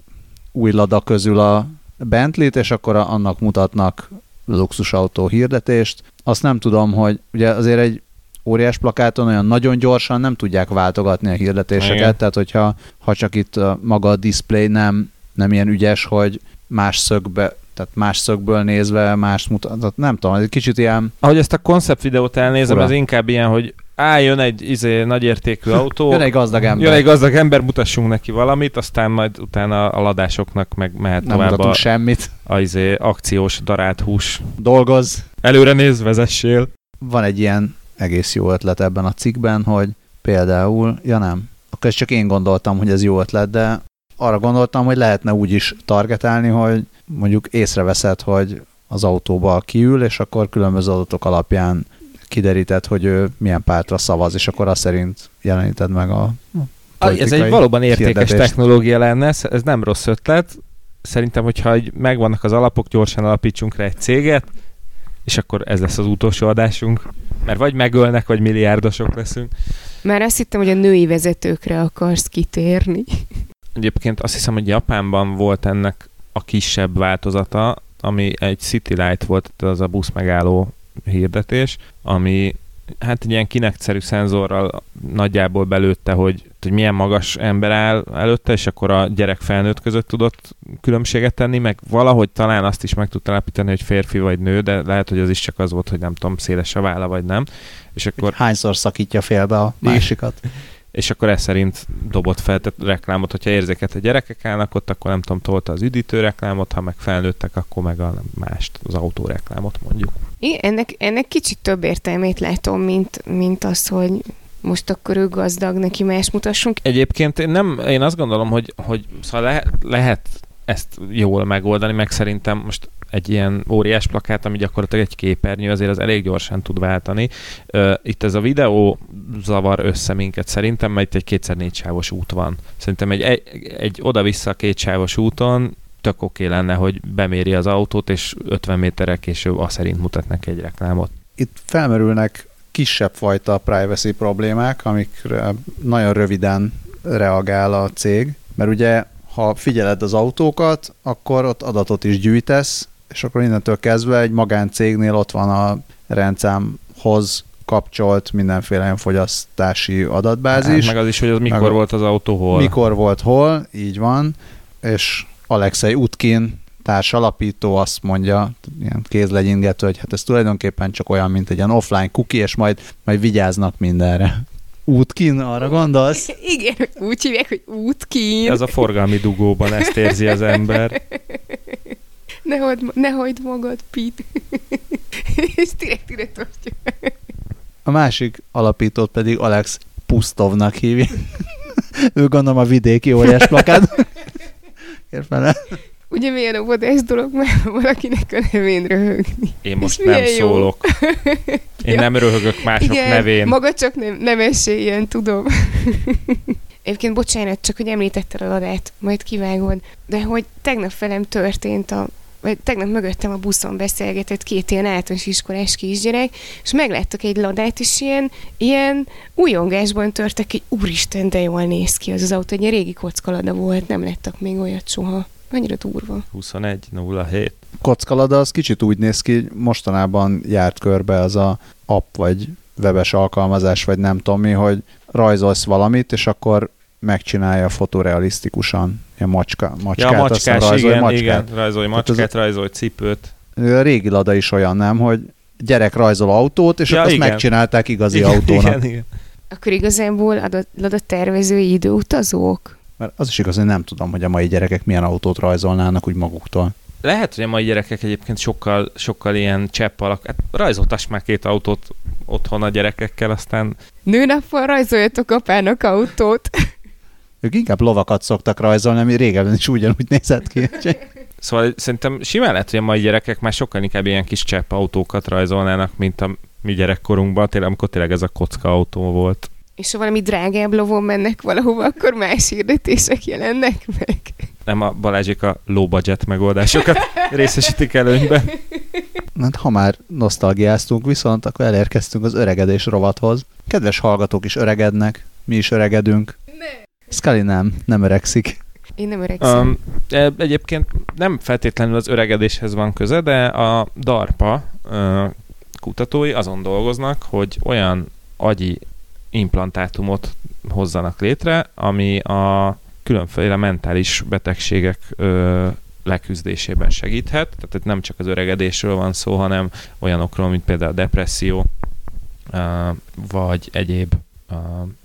új lada közül a Bentley-t, és akkor annak mutatnak luxusautó hirdetést. Azt nem tudom, hogy ugye azért egy óriás plakáton olyan nagyon gyorsan nem tudják váltogatni a hirdetéseket, Igen. tehát hogyha ha csak itt maga a display nem, nem ilyen ügyes, hogy más szögbe, tehát más szögből nézve más mutat, nem tudom, ez egy kicsit ilyen... Ahogy ezt a koncept videót elnézem, Ura. ez inkább ilyen, hogy á, jön egy izé, nagyértékű autó. jön egy gazdag ember. Jön egy gazdag ember, mutassunk neki valamit, aztán majd utána a ladásoknak meg mehet Nem tovább a, semmit. A izé, akciós darált hús. Dolgoz. Előre néz, vezessél. Van egy ilyen egész jó ötlet ebben a cikkben, hogy például, ja nem, akkor ezt csak én gondoltam, hogy ez jó ötlet, de arra gondoltam, hogy lehetne úgy is targetálni, hogy mondjuk észreveszed, hogy az autóba kiül, és akkor különböző adatok alapján kiderített, hogy ő milyen pártra szavaz, és akkor azt szerint jeleníted meg a Ez egy valóban értékes hirdetést. technológia lenne, ez nem rossz ötlet. Szerintem, hogyha megvannak az alapok, gyorsan alapítsunk rá egy céget, és akkor ez lesz az utolsó adásunk. Mert vagy megölnek, vagy milliárdosok leszünk. Már azt hittem, hogy a női vezetőkre akarsz kitérni. Egyébként azt hiszem, hogy Japánban volt ennek a kisebb változata, ami egy City Light volt, az a busz megálló hirdetés, ami hát egy ilyen kinekszerű szenzorral nagyjából belőtte, hogy, hogy milyen magas ember áll előtte, és akkor a gyerek felnőtt között tudott különbséget tenni, meg valahogy talán azt is meg tudta állapítani, hogy férfi vagy nő, de lehet, hogy az is csak az volt, hogy nem tudom, széles a válla, vagy nem. És akkor... Hányszor szakítja félbe a másikat? és akkor ez szerint dobott fel tehát reklámot, hogyha érzéket a gyerekek állnak ott, akkor nem tudom, tolta az üdítő reklámot, ha meg felnőttek, akkor meg a mást, az autó reklámot mondjuk. Igen, ennek, ennek kicsit több értelmét látom, mint, mint az, hogy most akkor ő gazdag, neki más mutassunk. Egyébként én, nem, én azt gondolom, hogy, hogy szóval lehet, lehet ezt jól megoldani, meg szerintem most egy ilyen óriás plakát, ami gyakorlatilag egy képernyő, azért az elég gyorsan tud váltani. Itt ez a videó zavar össze minket szerintem, mert itt egy kétszer négy sávos út van. Szerintem egy, egy, egy oda-vissza két sávos úton tök oké lenne, hogy beméri az autót, és 50 méterrel később azt szerint mutat neki egy reklámot. Itt felmerülnek kisebb fajta privacy problémák, amikre nagyon röviden reagál a cég, mert ugye ha figyeled az autókat, akkor ott adatot is gyűjtesz, és akkor innentől kezdve egy magáncégnél ott van a rendszámhoz kapcsolt mindenféle fogyasztási adatbázis. Hát, meg az is, hogy az mikor meg volt az autó hol. Mikor volt hol, így van, és Alexei Utkin társ alapító azt mondja, ilyen kézlegyingető, hogy hát ez tulajdonképpen csak olyan, mint egy ilyen offline cookie, és majd, majd vigyáznak mindenre. Útkin, arra gondolsz? Igen, úgy hívják, hogy útkin. Ez a forgalmi dugóban ezt érzi az ember. Ne hagyd, ne hagyd magad, Pit. És direkt ide tartja. A másik alapítót pedig Alex Pusztovnak hívja. ő gondolom a vidéki óriás plakát. Érfele. Ugye milyen óvodás dolog mert valakinek a nevén röhögni. Én most És nem szólok. Én ja. nem röhögök mások Igen, nevén. maga csak nem, nem ilyen, tudom. Egyébként bocsánat, csak hogy említetted a ladát, majd kivágod, de hogy tegnap felem történt a vagy tegnap mögöttem a buszon beszélgetett két ilyen általános iskolás kisgyerek, és megláttak egy ladát, és ilyen, ilyen újongásban törtek, hogy úristen, de jól néz ki az az autó, egy régi kockalada volt, nem lettek még olyat soha. Annyira durva. 21 07. Kockalada az kicsit úgy néz ki, mostanában járt körbe az a app vagy webes alkalmazás, vagy nem tudom mi, hogy rajzolsz valamit, és akkor megcsinálja fotorealisztikusan. Ilyen macska, macskát, ja, macskás, rajzolj igen, macskát. Igen, rajzolj macskát, az, rajzolj cipőt. A régi Lada is olyan, nem, hogy gyerek rajzol autót, és ja, akkor azt megcsinálták igazi igen, autónak. Igen, igen. Akkor igazából adott, Lada tervezői időutazók? Mert az is igaz, hogy nem tudom, hogy a mai gyerekek milyen autót rajzolnának úgy maguktól. Lehet, hogy a mai gyerekek egyébként sokkal, sokkal ilyen csepp alak. Hát rajzoltass már két autót otthon a gyerekekkel, aztán... Nőnappal rajzoljatok apának autót. Ők inkább lovakat szoktak rajzolni, ami régebben is ugyanúgy nézett ki. szóval szerintem simán lehet, hogy a mai gyerekek már sokkal inkább ilyen kis csepp autókat rajzolnának, mint a mi gyerekkorunkban, tényleg, amikor tényleg ez a kocka autó volt. És ha valami drágább lovon mennek valahova, akkor más hirdetések jelennek meg. nem a Balázsik a low budget megoldásokat részesítik előnyben. Hát, ha már nosztalgiáztunk, viszont akkor elérkeztünk az öregedés rovathoz. Kedves hallgatók is öregednek, mi is öregedünk. Scully nem, nem öregszik. Én nem öregszem. Um, egyébként nem feltétlenül az öregedéshez van köze, de a DARPA uh, kutatói azon dolgoznak, hogy olyan agyi implantátumot hozzanak létre, ami a különféle mentális betegségek ö, leküzdésében segíthet. Tehát itt nem csak az öregedésről van szó, hanem olyanokról, mint például a depresszió, ö, vagy egyéb ö,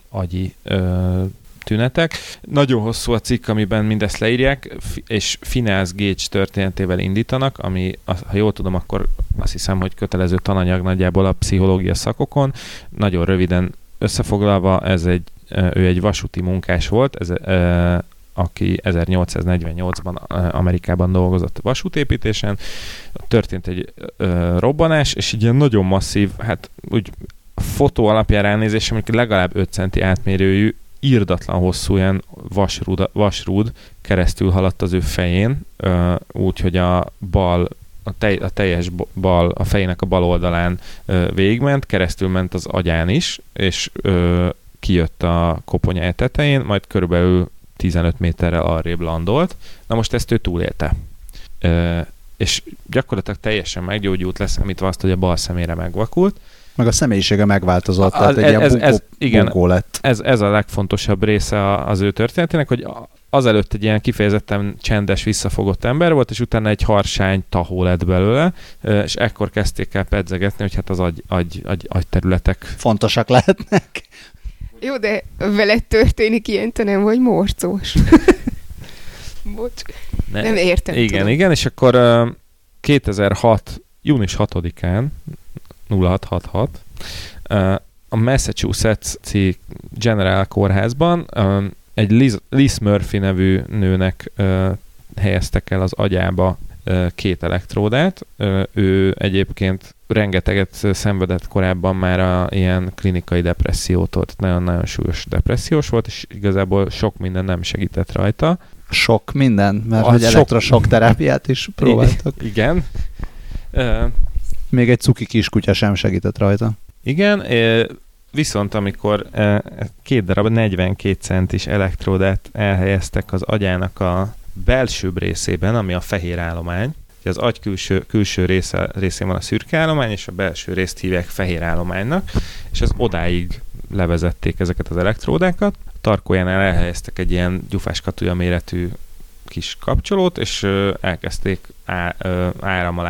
agyi ö, tünetek. Nagyon hosszú a cikk, amiben mindezt leírják, és Finance Gage történetével indítanak, ami, ha jól tudom, akkor azt hiszem, hogy kötelező tananyag nagyjából a pszichológia szakokon. Nagyon röviden összefoglalva, ez egy, ő egy vasúti munkás volt, ez, aki 1848-ban Amerikában dolgozott vasútépítésen. Történt egy robbanás, és egy ilyen nagyon masszív, hát úgy fotó alapján ránézésem, hogy legalább 5 centi átmérőjű, írdatlan hosszú ilyen vasrúd, vasrúd keresztül haladt az ő fején, úgyhogy a bal a, tej, a teljes bal, a fejének a bal oldalán ö, végigment, keresztül ment az agyán is, és ö, kijött a koponyája tetején, majd körülbelül 15 méterrel arrébb landolt. Na most ezt ő túlélte. Ö, és gyakorlatilag teljesen meggyógyult, leszámítva azt, hogy a bal szemére megvakult. Meg a személyisége megváltozott, tehát egy ez, ilyen bunkó, ez, igen, lett. Ez, ez a legfontosabb része az ő történetének, hogy azelőtt egy ilyen kifejezetten csendes, visszafogott ember volt, és utána egy harsány tahó lett belőle, és ekkor kezdték el pedzegetni, hogy hát az agy, agy, agy, agyterületek... Fontosak lehetnek. Jó, de veled történik ilyen, te nem vagy morcós. Bocs, ne, nem értem. Igen, tudom. igen, és akkor uh, 2006. június 6-án 0666 uh, a Massachusetts General kórházban egy Liz, Liz Murphy nevű nőnek helyeztek el az agyába két elektródát. Ő egyébként rengeteget szenvedett korábban már a ilyen klinikai depressziótól, tehát nagyon-nagyon súlyos depressziós volt, és igazából sok minden nem segített rajta. Sok minden, mert a hogy sok... elektrosok terápiát is próbáltak. Igen. Még egy cuki kiskutya sem segített rajta. Igen, Viszont amikor két darab 42 centis elektródát elhelyeztek az agyának a belsőbb részében, ami a fehér állomány, az agy külső, külső része, részén van a szürke állomány, és a belső részt hívják fehér állománynak, és az odáig levezették ezeket az elektródákat. A tarkójánál elhelyeztek egy ilyen gyufás méretű kis kapcsolót, és elkezdték á,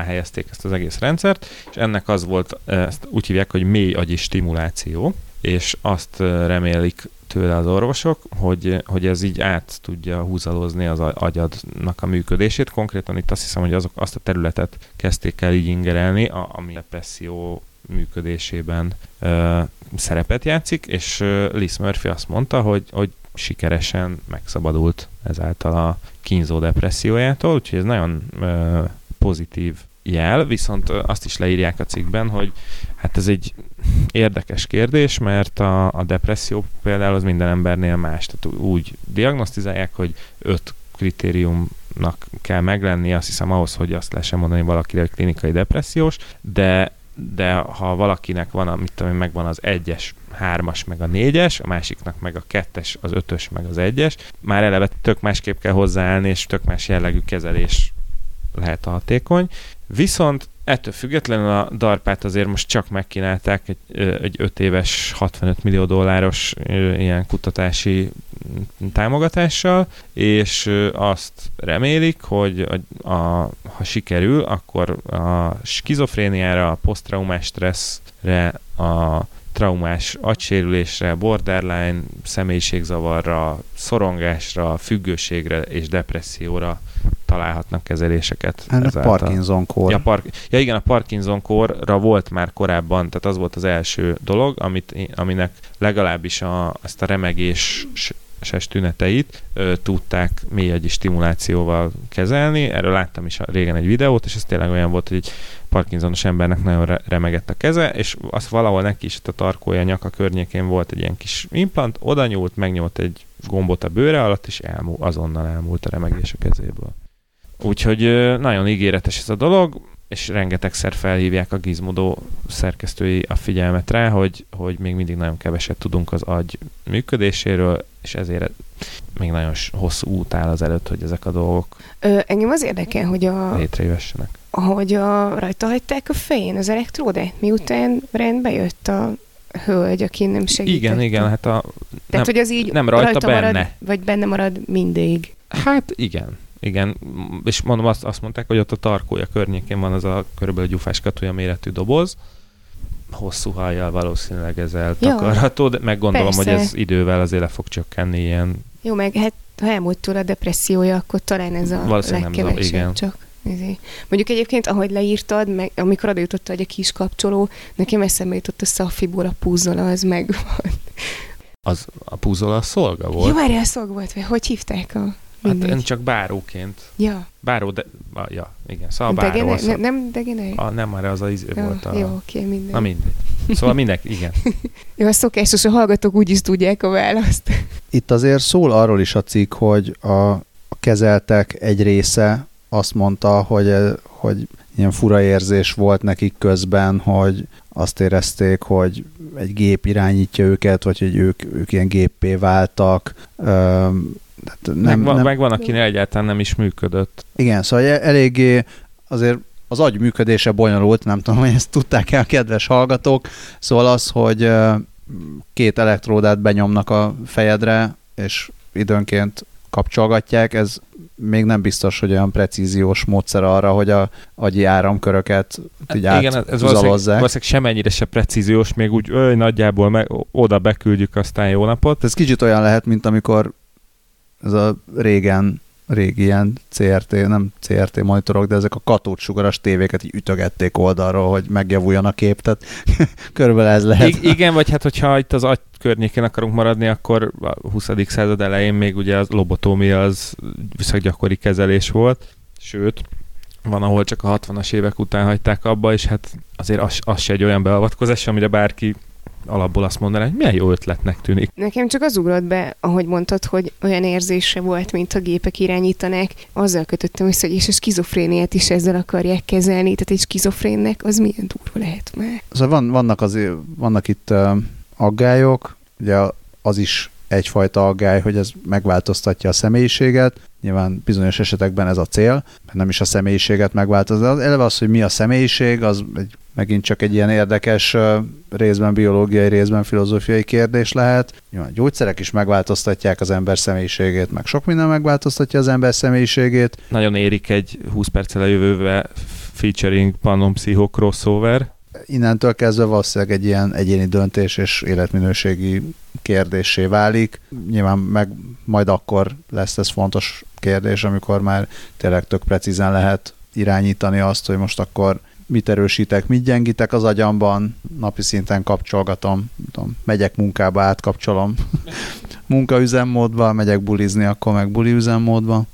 helyezték ezt az egész rendszert, és ennek az volt, ezt úgy hívják, hogy mély agyi stimuláció, és azt remélik tőle az orvosok, hogy, hogy ez így át tudja húzalozni az agyadnak a működését. Konkrétan itt azt hiszem, hogy azok, azt a területet kezdték el így ingerelni, a, ami a depresszió működésében ö, szerepet játszik, és ö, Liz Murphy azt mondta, hogy, hogy sikeresen megszabadult ezáltal a kínzó depressziójától, úgyhogy ez nagyon ö, pozitív jel, viszont azt is leírják a cikkben, hogy hát ez egy érdekes kérdés, mert a, a depresszió például az minden embernél más. Tehát úgy diagnosztizálják, hogy öt kritériumnak kell meglenni, azt hiszem ahhoz, hogy azt lehessen mondani valakire, hogy klinikai depressziós, de de ha valakinek van, mit tudom megvan az egyes, hármas, meg a négyes, a másiknak meg a kettes, az ötös, meg az egyes, már eleve tök másképp kell hozzáállni, és tök más jellegű kezelés lehet a hatékony. Viszont ettől függetlenül a DARPát azért most csak megkínálták egy, egy 5 éves 65 millió dolláros ilyen kutatási támogatással, és azt remélik, hogy a, a, ha sikerül, akkor a skizofréniára, a posztraumás stresszre, a traumás agysérülésre, borderline, személyiségzavarra, szorongásra, függőségre és depresszióra találhatnak kezeléseket. Hát a Parkinson-kór. Ja, par- ja igen, a Parkinson-kórra volt már korábban, tehát az volt az első dolog, amit, aminek legalábbis a, ezt a remegés ses tüneteit ö, tudták mélyegyi stimulációval kezelni. Erről láttam is régen egy videót, és ez tényleg olyan volt, hogy egy Parkinsonos embernek nagyon re- remegett a keze, és az valahol neki is a tarkója, nyaka környékén volt egy ilyen kis implant, oda nyúlt, megnyúlt egy gombot a bőre alatt, és elmú, azonnal elmúlt a remegés a kezéből. Úgyhogy ö, nagyon ígéretes ez a dolog, és rengetegszer felhívják a Gizmodo szerkesztői a figyelmet rá, hogy, hogy még mindig nagyon keveset tudunk az agy működéséről, és ezért még nagyon hosszú út áll az előtt, hogy ezek a dolgok Ö, engem az érdekel, hogy a, létrejövessenek. hogy a, rajta hagyták a fején az elektródát, miután rendbe jött a hölgy, aki nem segített. Igen, igen, hát a, Tehát, nem, hogy az így nem rajta, marad, benne. vagy benne marad mindig. Hát igen, igen, és mondom, azt, azt mondták, hogy ott a tarkója környékén van az a körülbelül gyufás katúja méretű doboz, hosszú hajjal valószínűleg ez eltakarható, de meg gondolom, Persze. hogy ez idővel azért le fog csökkenni ilyen. Jó, meg hát ha elmúlt tőle a depressziója, akkor talán ez a legkevesebb igen. csak. Ezért. Mondjuk egyébként, ahogy leírtad, meg amikor oda jutott, hogy a kis kapcsoló, nekem eszembe jutott a Szafiból a puzzle, az meg Az a puzzle a szolga Jó, volt. várjál, szolg volt, vagy hogy hívták a... hát mindegy. én csak báróként. Ja, Báró, de, ah, ja, igen, szóval báró Degene, az, ne, nem Degene? a, nem már az a izé Ja, volt a... Jó, oké, minden. Na mindegy. Szóval mindenki, igen. Jó, a szokásos, a hallgatók úgy is tudják a választ. Itt azért szól arról is a cikk, hogy a, a kezeltek egy része azt mondta, hogy, hogy ilyen fura érzés volt nekik közben, hogy azt érezték, hogy egy gép irányítja őket, vagy hogy ők, ők ilyen géppé váltak. Tehát Nem, meg, van, nem, meg van, akinél egyáltalán nem is működött. igen, szóval e- eléggé azért az agy működése bonyolult, nem tudom, hogy ezt tudták-e a kedves hallgatók. Szóval az, hogy két elektródát benyomnak a fejedre, és időnként kapcsolgatják, ez még nem biztos, hogy olyan precíziós módszer arra, hogy a agyi áramköröket így Hát Igen, ez valószínűleg, valószínűleg semennyire se precíziós, még úgy öly, nagyjából meg, oda beküldjük, aztán jó napot. Ez kicsit olyan lehet, mint amikor ez a régen, régi ilyen CRT, nem CRT monitorok, de ezek a katódsugaras tévéket így ütögették oldalról, hogy megjavuljon a kép, tehát körülbelül ez lehet. I- igen, vagy hát hogyha itt az agy környékén akarunk maradni, akkor a 20. század elején még ugye az lobotómia az viszont gyakori kezelés volt, sőt, van, ahol csak a 60-as évek után hagyták abba, és hát azért az, az se egy olyan beavatkozás, amire bárki alapból azt mondaná, hogy milyen jó ötletnek tűnik. Nekem csak az ugrott be, ahogy mondtad, hogy olyan érzése volt, mint a gépek irányítanák. Azzal kötöttem össze, hogy és a skizofréniát is ezzel akarják kezelni. Tehát egy skizofrénnek az milyen durva lehet már. Szóval van, vannak, az, vannak itt uh, aggályok, ugye az is egyfajta aggály, hogy ez megváltoztatja a személyiséget. Nyilván bizonyos esetekben ez a cél, mert nem is a személyiséget megváltoztatja. Az eleve az, hogy mi a személyiség, az egy, megint csak egy ilyen érdekes részben biológiai, részben filozófiai kérdés lehet. Nyilván gyógyszerek is megváltoztatják az ember személyiségét, meg sok minden megváltoztatja az ember személyiségét. Nagyon érik egy 20 perccel a jövőbe featuring Panon Psycho crossover. innentől kezdve valószínűleg egy ilyen egyéni döntés és életminőségi kérdésé válik. Nyilván meg majd akkor lesz ez fontos kérdés, amikor már tényleg tök precízen lehet irányítani azt, hogy most akkor mit erősítek, mit gyengítek az agyamban, napi szinten kapcsolgatom, tudom, megyek munkába, átkapcsolom munkaüzemmódba, megyek bulizni, akkor meg buli üzemmódba.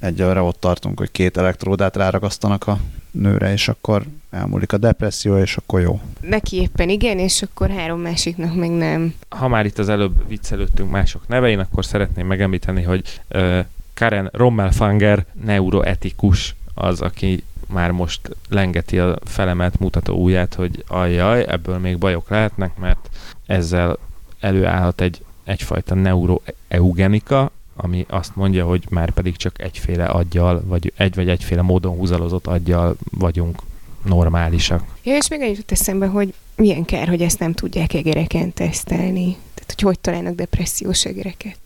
Egyelőre ott tartunk, hogy két elektródát ráragasztanak a nőre, és akkor elmúlik a depresszió, és akkor jó. Neki éppen igen, és akkor három másiknak meg nem. Ha már itt az előbb viccelődtünk mások nevein, akkor szeretném megemlíteni, hogy uh, Karen Rommelfanger neuroetikus az, aki már most lengeti a felemelt mutató ujját, hogy ajjaj, ebből még bajok lehetnek, mert ezzel előállhat egy egyfajta neuroeugenika, ami azt mondja, hogy már pedig csak egyféle aggyal, vagy egy vagy egyféle módon húzalozott aggyal vagyunk normálisak. Ja, és még egy jutott eszembe, hogy milyen kár, hogy ezt nem tudják egereken tesztelni. Tehát, hogy hogy találnak depressziós egereket.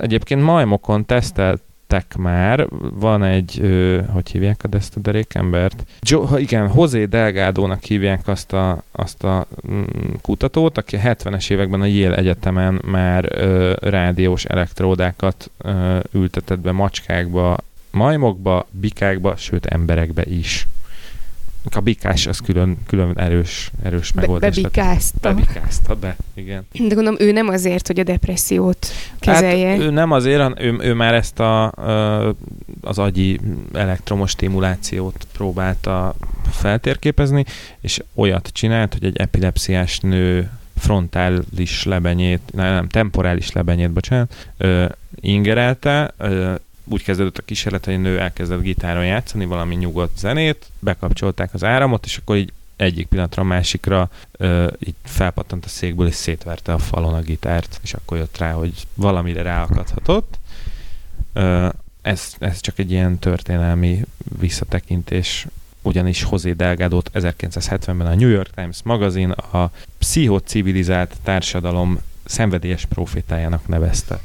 Egyébként majmokon teszteltek már, van egy, ö, hogy hívják ezt a derékembert? Jo, igen, José Delgado-nak hívják azt a, azt a mm, kutatót, aki a 70-es években a Yale Egyetemen már ö, rádiós elektródákat ö, ültetett be macskákba, majmokba, bikákba, sőt emberekbe is. A bikás az külön, külön erős, erős Be, megoldás. bebikázta. Bebikázta be, igen. De gondolom, ő nem azért, hogy a depressziót kezelje. Hát ő nem azért, han- ő, ő már ezt a, az agyi elektromos stimulációt próbálta feltérképezni, és olyat csinált, hogy egy epilepsziás nő frontális lebenyét, nem, nem temporális lebenyét, bocsánat, ö, ingerelte, ö, úgy kezdődött a kísérlet, hogy a nő elkezdett gitáron játszani valami nyugodt zenét, bekapcsolták az áramot, és akkor így egyik pillanatra a másikra ö, így felpattant a székből, és szétverte a falon a gitárt, és akkor jött rá, hogy valamire ráakadhatott. Ö, ez, ez csak egy ilyen történelmi visszatekintés, ugyanis José delgado 1970-ben a New York Times magazin a pszichocivilizált társadalom szenvedélyes profétájának nevezte.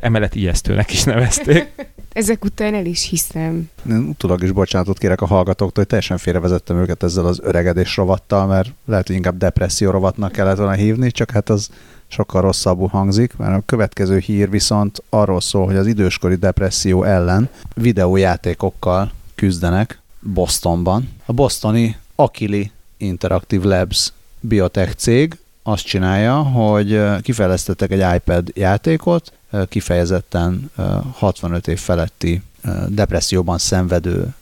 Emellett ijesztőnek is nevezték. Ezek után el is hiszem. Én utólag is bocsánatot kérek a hallgatóktól, hogy teljesen félrevezettem őket ezzel az öregedés rovattal, mert lehet, hogy inkább depresszió rovatnak kellett volna hívni, csak hát az sokkal rosszabbul hangzik, mert a következő hír viszont arról szól, hogy az időskori depresszió ellen videójátékokkal küzdenek Bostonban. A bostoni Akili Interactive Labs biotech cég azt csinálja, hogy kifejlesztettek egy iPad játékot, kifejezetten 65 év feletti depresszióban szenvedő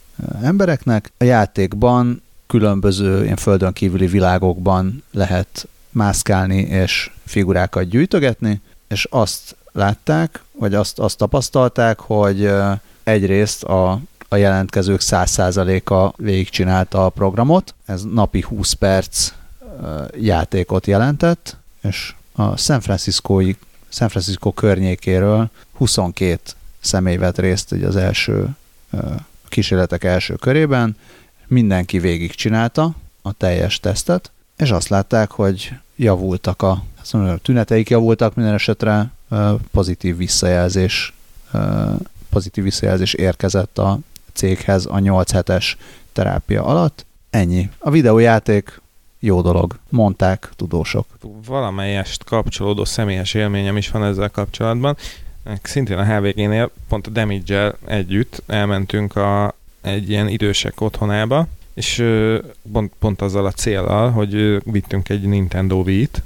embereknek. A játékban különböző ilyen földön kívüli világokban lehet mászkálni és figurákat gyűjtögetni, és azt látták, vagy azt, azt tapasztalták, hogy egyrészt a, a jelentkezők 100%-a végigcsinálta a programot, ez napi 20 perc játékot jelentett, és a San Francisco-i San Francisco környékéről 22 személy vett részt az első kísérletek első körében, mindenki végigcsinálta a teljes tesztet, és azt látták, hogy javultak a, mondom, a tüneteik javultak, minden esetre pozitív visszajelzés, pozitív visszajelzés érkezett a céghez a 8 hetes terápia alatt. Ennyi. A videójáték jó dolog, mondták tudósok. Valamelyest kapcsolódó személyes élményem is van ezzel kapcsolatban. Szintén a HVG-nél pont a damage együtt elmentünk a, egy ilyen idősek otthonába, és pont, pont azzal a célral, hogy vittünk egy Nintendo Wii-t,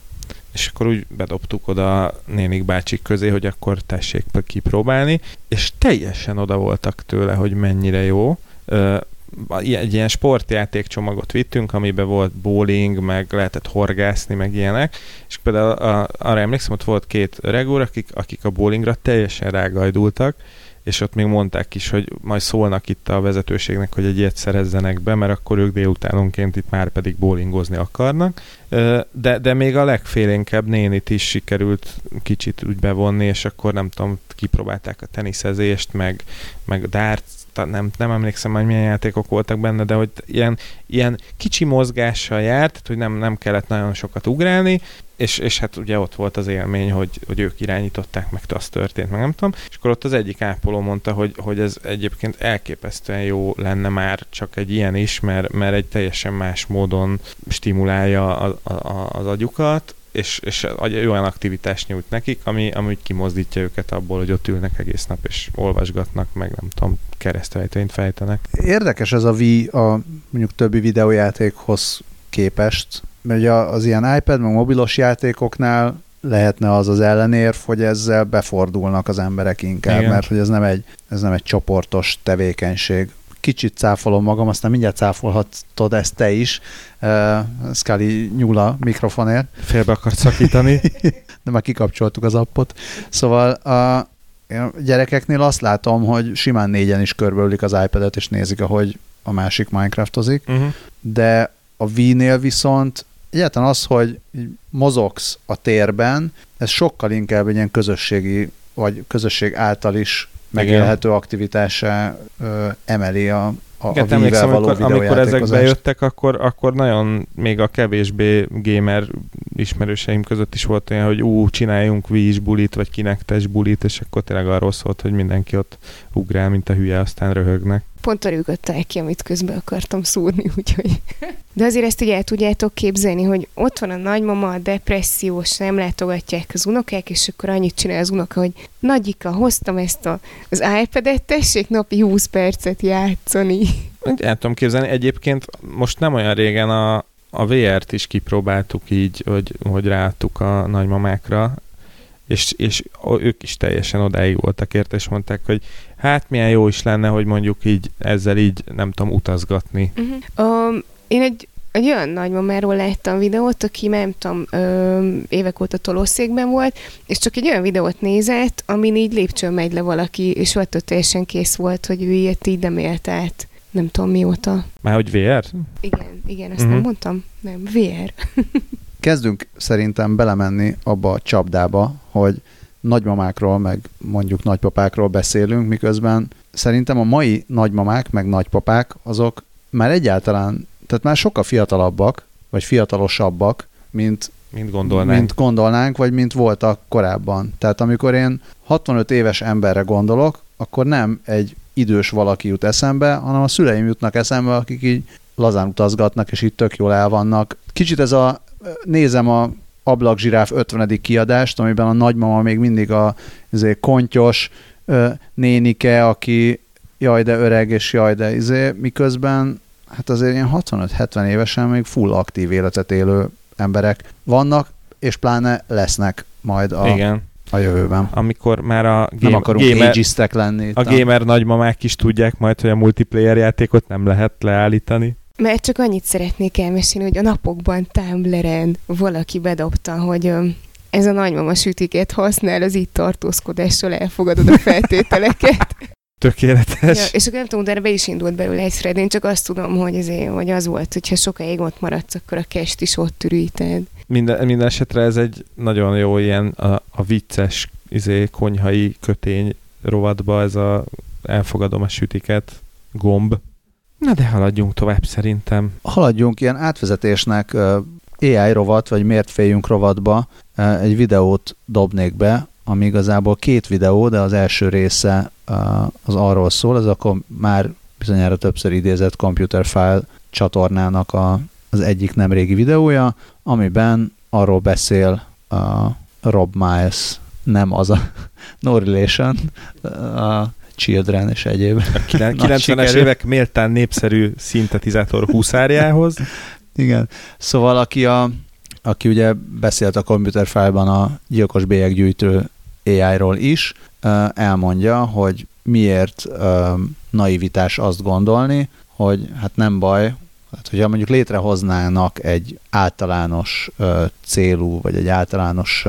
és akkor úgy bedobtuk oda nénik bácsik közé, hogy akkor tessék kipróbálni, és teljesen oda voltak tőle, hogy mennyire jó egy ilyen sportjáték csomagot vittünk, amiben volt bowling, meg lehetett horgászni, meg ilyenek, és például a, arra emlékszem, ott volt két öreg úr, akik, akik a bowlingra teljesen rágajdultak, és ott még mondták is, hogy majd szólnak itt a vezetőségnek, hogy egy ilyet szerezzenek be, mert akkor ők délutánonként itt már pedig bowlingozni akarnak. De, de még a legfélénkebb nénit is sikerült kicsit úgy bevonni, és akkor nem tudom, kipróbálták a teniszezést, meg, meg darts nem, nem emlékszem, hogy milyen játékok voltak benne, de hogy ilyen, ilyen kicsi mozgással járt, tehát hogy nem, nem kellett nagyon sokat ugrálni, és, és hát ugye ott volt az élmény, hogy, hogy ők irányították, meg az történt, meg nem tudom, és akkor ott az egyik ápoló mondta, hogy, hogy ez egyébként elképesztően jó lenne már csak egy ilyen is, mert, mert egy teljesen más módon stimulálja a, a, az agyukat, és, és olyan aktivitást nyújt nekik, ami, ami kimozdítja őket abból, hogy ott ülnek egész nap, és olvasgatnak, meg nem tudom, keresztrejtényt fejtenek. Érdekes ez a Wii a mondjuk többi videójátékhoz képest, mert ugye az ilyen iPad, meg mobilos játékoknál lehetne az az ellenérv, hogy ezzel befordulnak az emberek inkább, Igen. mert hogy ez nem, egy, ez nem egy csoportos tevékenység. Kicsit cáfolom magam, aztán mindjárt cáfolhatod ezt te is. Uh, Scully nyúl a mikrofonért. Félbe akart szakítani. De már kikapcsoltuk az appot. Szóval a, gyerekeknél azt látom, hogy simán négyen is körbeülik az iPad-et, és nézik, ahogy a másik Minecraftozik, uh-huh. de a Wii-nél viszont egyáltalán az, hogy mozogsz a térben, ez sokkal inkább egy ilyen közösségi, vagy közösség által is megélhető aktivitásá ö, emeli a, a, Igen, a emlékszem, amikor, amikor ezek bejöttek, akkor, akkor nagyon még a kevésbé gamer ismerőseim között is volt olyan, hogy ú, csináljunk Wii is bulit, vagy kinektes bulit, és akkor tényleg arról szólt, hogy mindenki ott ugrál, mint a hülye, aztán röhögnek. Pont a rügöttek ki, amit közben akartam szúrni, úgyhogy... De azért ezt ugye el tudjátok képzelni, hogy ott van a nagymama, a depressziós, nem látogatják az unokák, és akkor annyit csinál az unoka, hogy nagyika, hoztam ezt a, az iPad-et, tessék napi 20 percet játszani. El tudom képzelni, egyébként most nem olyan régen a, a VR-t is kipróbáltuk így, hogy, hogy ráadtuk a nagymamákra, és, és ők is teljesen odáig voltak érte, és mondták, hogy hát milyen jó is lenne, hogy mondjuk így ezzel így, nem tudom, utazgatni. Uh-huh. Um, én egy egy olyan nagymamáról láttam videót, aki nem tudom, ö, évek óta tolószékben volt, és csak egy olyan videót nézett, amin így lépcsőn megy le valaki, és ott teljesen kész volt, hogy ő ilyet így nem élt át. Nem tudom mióta. Már hogy VR? Igen, igen, ezt uh-huh. nem mondtam? Nem, VR. Kezdünk szerintem belemenni abba a csapdába, hogy nagymamákról, meg mondjuk nagypapákról beszélünk, miközben szerintem a mai nagymamák, meg nagypapák, azok már egyáltalán, tehát már sokkal fiatalabbak, vagy fiatalosabbak, mint, mint gondolnánk. mint gondolnánk, vagy mint voltak korábban. Tehát amikor én 65 éves emberre gondolok, akkor nem egy idős valaki jut eszembe, hanem a szüleim jutnak eszembe, akik így lazán utazgatnak, és itt tök jól el vannak. Kicsit ez a, nézem a ablakzsiráf 50. kiadást, amiben a nagymama még mindig a izé, kontyos ö, nénike, aki jaj de öreg, és jaj de izé, miközben hát azért ilyen 65-70 évesen még full aktív életet élő emberek vannak, és pláne lesznek majd a, Igen. a jövőben. Amikor már a game, Nem akarunk gamer, lenni. A gamer nagymamák is tudják majd, hogy a multiplayer játékot nem lehet leállítani. Mert csak annyit szeretnék elmesélni, hogy a napokban Tumblr-en valaki bedobta, hogy ez a nagymama sütiket használ, az itt tartózkodással elfogadod a feltételeket. Tökéletes. Ja, és akkor nem tudom, de be is indult belőle egy thread. Én csak azt tudom, hogy, azért, hogy az volt, hogyha sokáig ott maradsz, akkor a kest is ott üríted. Minden, minden esetre ez egy nagyon jó ilyen a, a vicces izé, konyhai kötény rovatba ez a elfogadom a sütiket gomb. Na de haladjunk tovább szerintem. Haladjunk ilyen átvezetésnek AI rovat, vagy miért féljünk rovatba? Egy videót dobnék be, ami igazából két videó, de az első része az arról szól, ez akkor már bizonyára többször idézett Computer File csatornának a, az egyik nem régi videója, amiben arról beszél uh, Rob Miles, nem az a No Relation, a Children és egyéb. A 90-es évek méltán népszerű szintetizátor húszárjához. Igen. Szóval aki, a, aki ugye beszélt a Computer File-ban a gyilkos bélyeggyűjtő AI-ról is, elmondja, hogy miért naivitás azt gondolni, hogy hát nem baj, hát hogyha mondjuk létrehoznának egy általános célú, vagy egy általános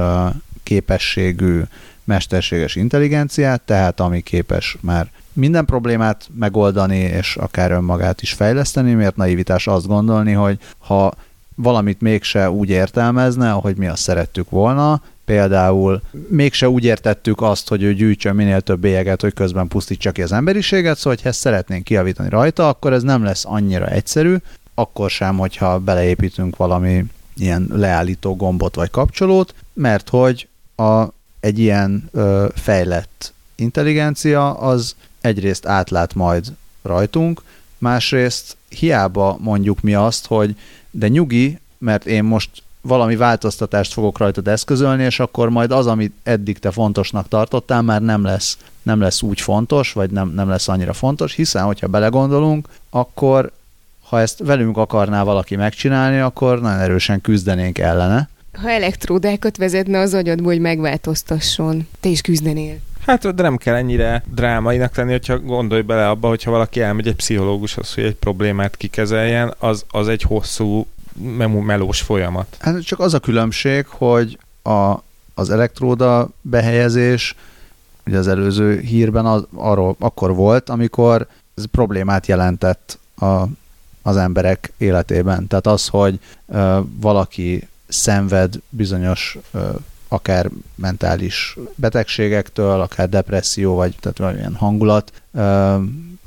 képességű mesterséges intelligenciát, tehát ami képes már minden problémát megoldani, és akár önmagát is fejleszteni, miért naivitás azt gondolni, hogy ha valamit mégse úgy értelmezne, ahogy mi azt szerettük volna, például mégse úgy értettük azt, hogy ő gyűjtsön minél több bélyeget, hogy közben pusztítsa ki az emberiséget, szóval ha ezt szeretnénk kiavítani rajta, akkor ez nem lesz annyira egyszerű, akkor sem, hogyha beleépítünk valami ilyen leállító gombot vagy kapcsolót, mert hogy a, egy ilyen ö, fejlett intelligencia az egyrészt átlát majd rajtunk, másrészt hiába mondjuk mi azt, hogy de nyugi, mert én most valami változtatást fogok rajtad eszközölni, és akkor majd az, amit eddig te fontosnak tartottál, már nem lesz, nem lesz úgy fontos, vagy nem, nem lesz annyira fontos, hiszen, hogyha belegondolunk, akkor ha ezt velünk akarná valaki megcsinálni, akkor nagyon erősen küzdenénk ellene. Ha elektródákat vezetne az agyadból, hogy megváltoztasson, te is küzdenél. Hát de nem kell ennyire drámainak lenni, hogyha gondolj bele abba, hogyha valaki elmegy egy pszichológushoz, hogy egy problémát kikezeljen, az, az egy hosszú melós folyamat. Hát csak az a különbség, hogy a, az elektróda behelyezés, ugye az előző hírben az, arról akkor volt, amikor ez problémát jelentett a, az emberek életében. Tehát az, hogy ö, valaki szenved bizonyos akár mentális betegségektől, akár depresszió, vagy tehát valamilyen hangulat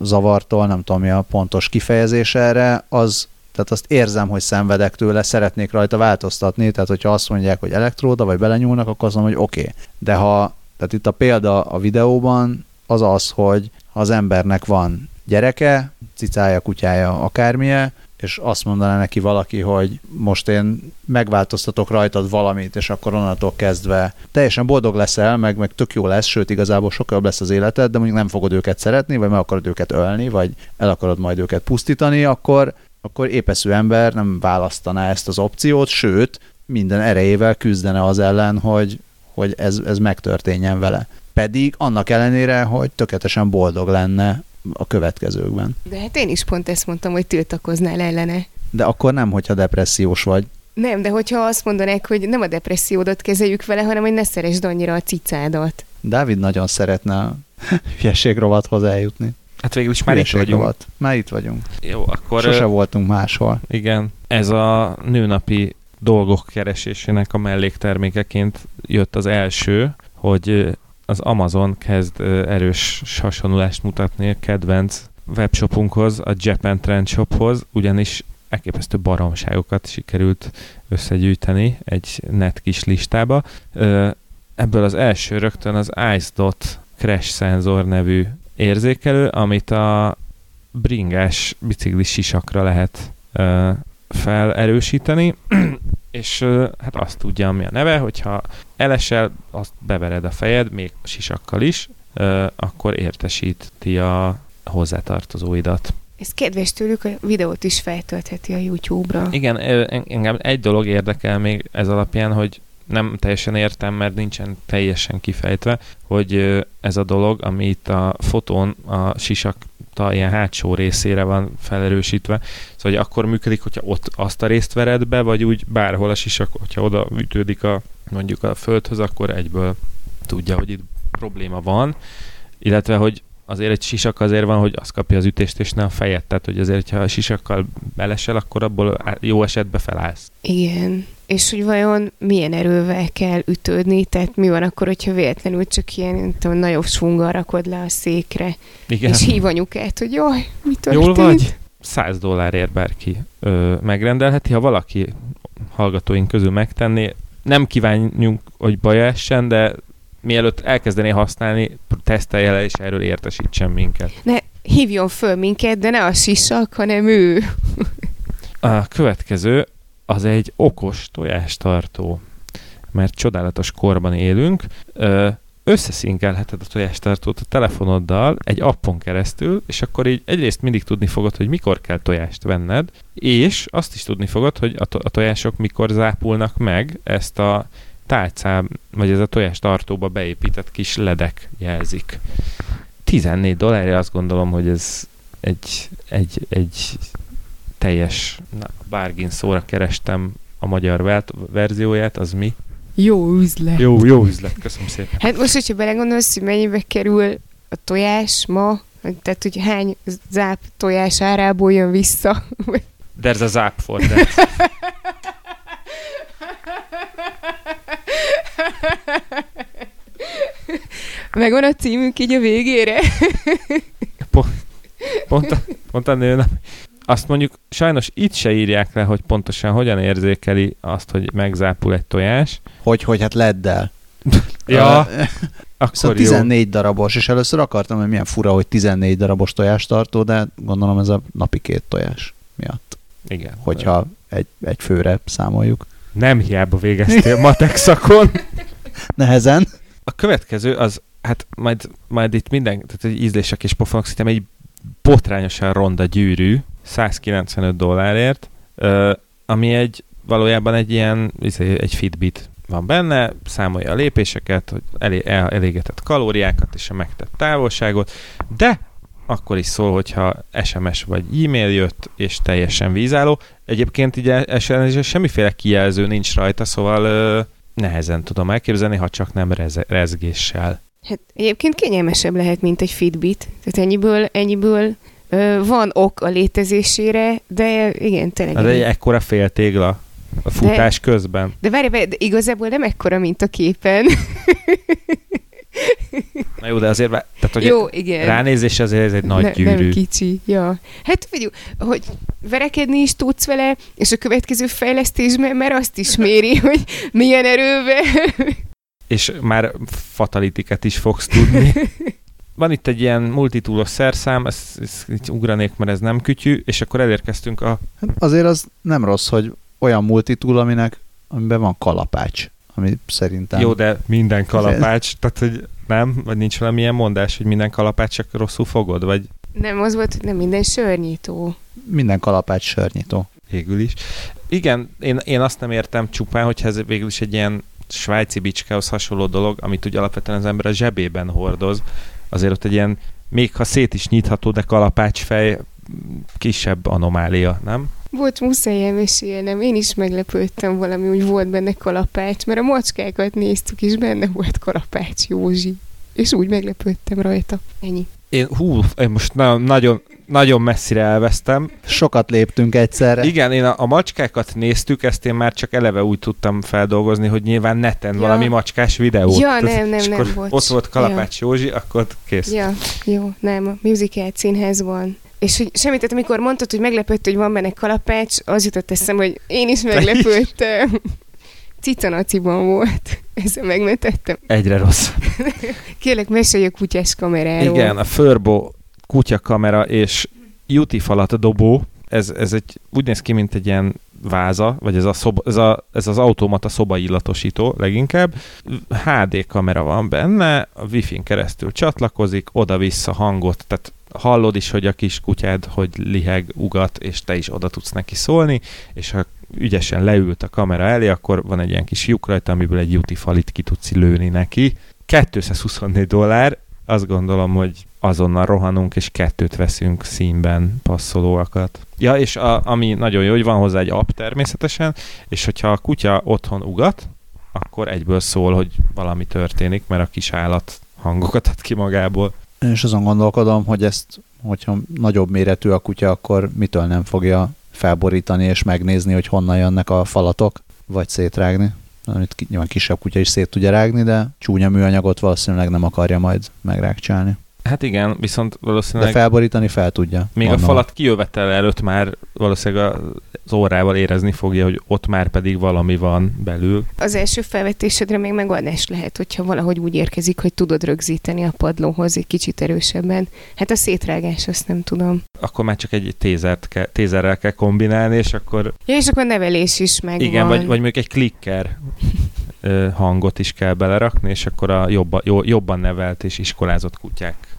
zavartól, nem tudom mi a pontos kifejezés erre, az tehát azt érzem, hogy szenvedek tőle, szeretnék rajta változtatni, tehát hogyha azt mondják, hogy elektróda, vagy belenyúlnak, akkor azt mondom, hogy oké. Okay. De ha, tehát itt a példa a videóban az az, hogy ha az embernek van gyereke, cicája, kutyája, akármilyen, és azt mondaná neki valaki, hogy most én megváltoztatok rajtad valamit, és akkor onnantól kezdve teljesen boldog leszel, meg, meg tök jó lesz, sőt igazából sokkal jobb lesz az életed, de mondjuk nem fogod őket szeretni, vagy meg akarod őket ölni, vagy el akarod majd őket pusztítani, akkor akkor épeszű ember nem választaná ezt az opciót, sőt, minden erejével küzdene az ellen, hogy, hogy ez, ez megtörténjen vele. Pedig annak ellenére, hogy tökéletesen boldog lenne a következőkben. De hát én is pont ezt mondtam, hogy tiltakoznál ellene. De akkor nem, hogyha depressziós vagy. Nem, de hogyha azt mondanák, hogy nem a depressziódat kezeljük vele, hanem hogy ne szeresd annyira a cicádat. Dávid nagyon szeretne a hülyeség rovathoz eljutni. Hát végül is már itt vagyunk. rovat. Már itt vagyunk. Jó, akkor... Sose ö, voltunk máshol. Igen, ez a nőnapi dolgok keresésének a melléktermékeként jött az első, hogy az Amazon kezd erős hasonlulást mutatni a kedvenc webshopunkhoz, a Japan Trend Shophoz, ugyanis elképesztő baromságokat sikerült összegyűjteni egy net kis listába. Ebből az első rögtön az IceDot Crash Sensor nevű érzékelő, amit a bringás biciklis sisakra lehet felerősíteni, és hát azt tudja, ami a neve, hogyha elesel, azt bevered a fejed, még a sisakkal is, akkor értesíti a hozzátartozóidat. Ez kedves tőlük, a videót is feltöltheti a YouTube-ra. Igen, engem egy dolog érdekel még ez alapján, hogy nem teljesen értem, mert nincsen teljesen kifejtve, hogy ez a dolog, ami itt a fotón a sisak ilyen hátsó részére van felerősítve, szóval hogy akkor működik, hogyha ott azt a részt vered be, vagy úgy bárhol a sisak, hogyha oda ütődik a, mondjuk a földhöz, akkor egyből tudja, hogy itt probléma van, illetve, hogy azért egy sisak azért van, hogy az kapja az ütést, és ne a fejed. Tehát, hogy azért, ha a sisakkal belesel, akkor abból jó esetben felállsz. Igen. És hogy vajon milyen erővel kell ütődni, tehát mi van akkor, hogyha véletlenül csak ilyen, nem tudom, nagyobb svunggal rakod le a székre, Igen. és hív anyukát, hogy jaj, mi történt? Jól vagy? 100 dollárért bárki ö, megrendelheti. Ha valaki hallgatóink közül megtenné, nem kívánjunk, hogy baj essen, de mielőtt elkezdené használni, tesztelje le, és erről értesítsen minket. Ne, hívjon föl minket, de ne a sisak, hanem ő. A következő az egy okos tojástartó, mert csodálatos korban élünk. Összeszinkelheted a tojástartót a telefonoddal egy appon keresztül, és akkor így egyrészt mindig tudni fogod, hogy mikor kell tojást venned, és azt is tudni fogod, hogy a tojások mikor zápulnak meg, ezt a tálcám, vagy ez a tojástartóba beépített kis ledek jelzik. 14 dollárja azt gondolom, hogy ez egy, egy, egy teljes na, bargain szóra kerestem a magyar verzióját, az mi? Jó üzlet. Jó, jó üzlet, köszönöm szépen. Hát most, hogyha belegondolsz, hogy mennyibe kerül a tojás ma, tehát hogy hány záp tojás árából jön vissza. There's a zap for that. Megvan a címünk így a végére. Pont a, pont a nő, azt mondjuk sajnos itt se írják le, hogy pontosan hogyan érzékeli azt, hogy megzápul egy tojás. Hogy, hogy hát leddel. Ja, akkor Szóval jó. 14 darabos, és először akartam, hogy milyen fura, hogy 14 darabos tojástartó, de gondolom ez a napi két tojás miatt, Igen. hogyha egy, egy főre számoljuk. Nem hiába végeztél matek szakon. Nehezen. A következő az, hát majd, majd itt minden, tehát egy ízlések és pofonok, szerintem egy botrányosan ronda gyűrű, 195 dollárért, ami egy valójában egy ilyen, izé, egy Fitbit van benne, számolja a lépéseket, hogy elé, el, elégetett kalóriákat és a megtett távolságot, de akkor is szól, hogyha SMS vagy e-mail jött, és teljesen vízálló. Egyébként így SMS semmiféle kijelző nincs rajta, szóval ö, nehezen tudom elképzelni, ha csak nem rez- rezgéssel. Hát egyébként kényelmesebb lehet, mint egy Fitbit. Tehát ennyiből, ennyiből van ok a létezésére, de igen, tényleg. Ez egy ekkora féltégla a futás de... közben. De várj, de igazából nem ekkora, mint a képen. Na jó, de azért, tehát, hogy Jó, igen. ránézés azért ez egy nagy ne, gyűrű. Nem kicsi, ja. Hát figyelj, hogy verekedni is tudsz vele, és a következő fejlesztésben már azt is méri, hogy milyen erővel. És már fatalitiket is fogsz tudni. Van itt egy ilyen multitúlos szerszám, ezt, ezt ugranék, mert ez nem kütyű, és akkor elérkeztünk a... Hát azért az nem rossz, hogy olyan multitool, aminek, amiben van kalapács, ami szerintem... Jó, de minden kalapács, tehát hogy nem? Vagy nincs valamilyen mondás, hogy minden kalapács csak rosszul fogod, vagy Nem, az volt, hogy nem minden sörnyító. Minden kalapács sörnyitó. végül is. Igen, én, én azt nem értem csupán, hogyha ez végül is egy ilyen svájci bicskához hasonló dolog, amit ugye alapvetően az ember a zsebében hordoz, azért ott egy ilyen, még ha szét is nyitható, de kalapácsfej kisebb anomália, nem? Bocs, muszáj elmesélnem. Én is meglepődtem valami, hogy volt benne kalapács, mert a macskákat néztük, és benne volt kalapács Józsi. És úgy meglepődtem rajta. Ennyi. Én, hú, én most na- nagyon, nagyon messzire elvesztem. Sokat léptünk egyszerre. Igen, én a, a macskákat néztük, ezt én már csak eleve úgy tudtam feldolgozni, hogy nyilván neten Ja. valami macskás videót. Ja, Tehát- nem, nem, és nem, akkor bocs. Ott volt Kalapács Józsi, akkor kész. Ja, jó, nem, a Musical színházban. És hogy semmit, tehát amikor mondtad, hogy meglepődött, hogy van benne kalapács, az jutott eszembe, hogy én is meglepődtem. Cicanaciban volt. Ezzel megmentettem. Egyre rossz. Kérlek, mesélj a kutyás kameráról. Igen, a Furbo kutyakamera és Juti falat dobó, ez, ez egy, úgy néz ki, mint egy ilyen váza, vagy ez, a szoba, ez, a, ez az automata szobaillatosító leginkább. HD kamera van benne, a keresztül csatlakozik, oda-vissza hangot, tehát hallod is, hogy a kis kutyád, hogy liheg, ugat, és te is oda tudsz neki szólni, és ha ügyesen leült a kamera elé, akkor van egy ilyen kis lyuk rajta, amiből egy Juti falit ki tudsz lőni neki. 224 dollár, azt gondolom, hogy azonnal rohanunk, és kettőt veszünk színben passzolóakat. Ja, és a, ami nagyon jó, hogy van hozzá egy app természetesen, és hogyha a kutya otthon ugat, akkor egyből szól, hogy valami történik, mert a kis állat hangokat ad ki magából. Én is azon gondolkodom, hogy ezt, hogyha nagyobb méretű a kutya, akkor mitől nem fogja felborítani és megnézni, hogy honnan jönnek a falatok, vagy szétrágni. Amit nyilván kisebb kutya is szét tudja rágni, de csúnya műanyagot valószínűleg nem akarja majd megrákcsálni. Hát igen, viszont De valószínűleg felborítani fel tudja. még a Gondolom. falat kijövetel előtt már valószínűleg az órával érezni fogja, hogy ott már pedig valami van belül. Az első felvetésedre még megoldás lehet, hogyha valahogy úgy érkezik, hogy tudod rögzíteni a padlóhoz egy kicsit erősebben. Hát a szétrágás, azt nem tudom. Akkor már csak egy tézert kell, tézerrel kell kombinálni, és akkor Ja, és akkor a nevelés is megvan. Igen, vagy, vagy mondjuk egy klikker hangot is kell belerakni, és akkor a jobba, jó, jobban nevelt és iskolázott kutyák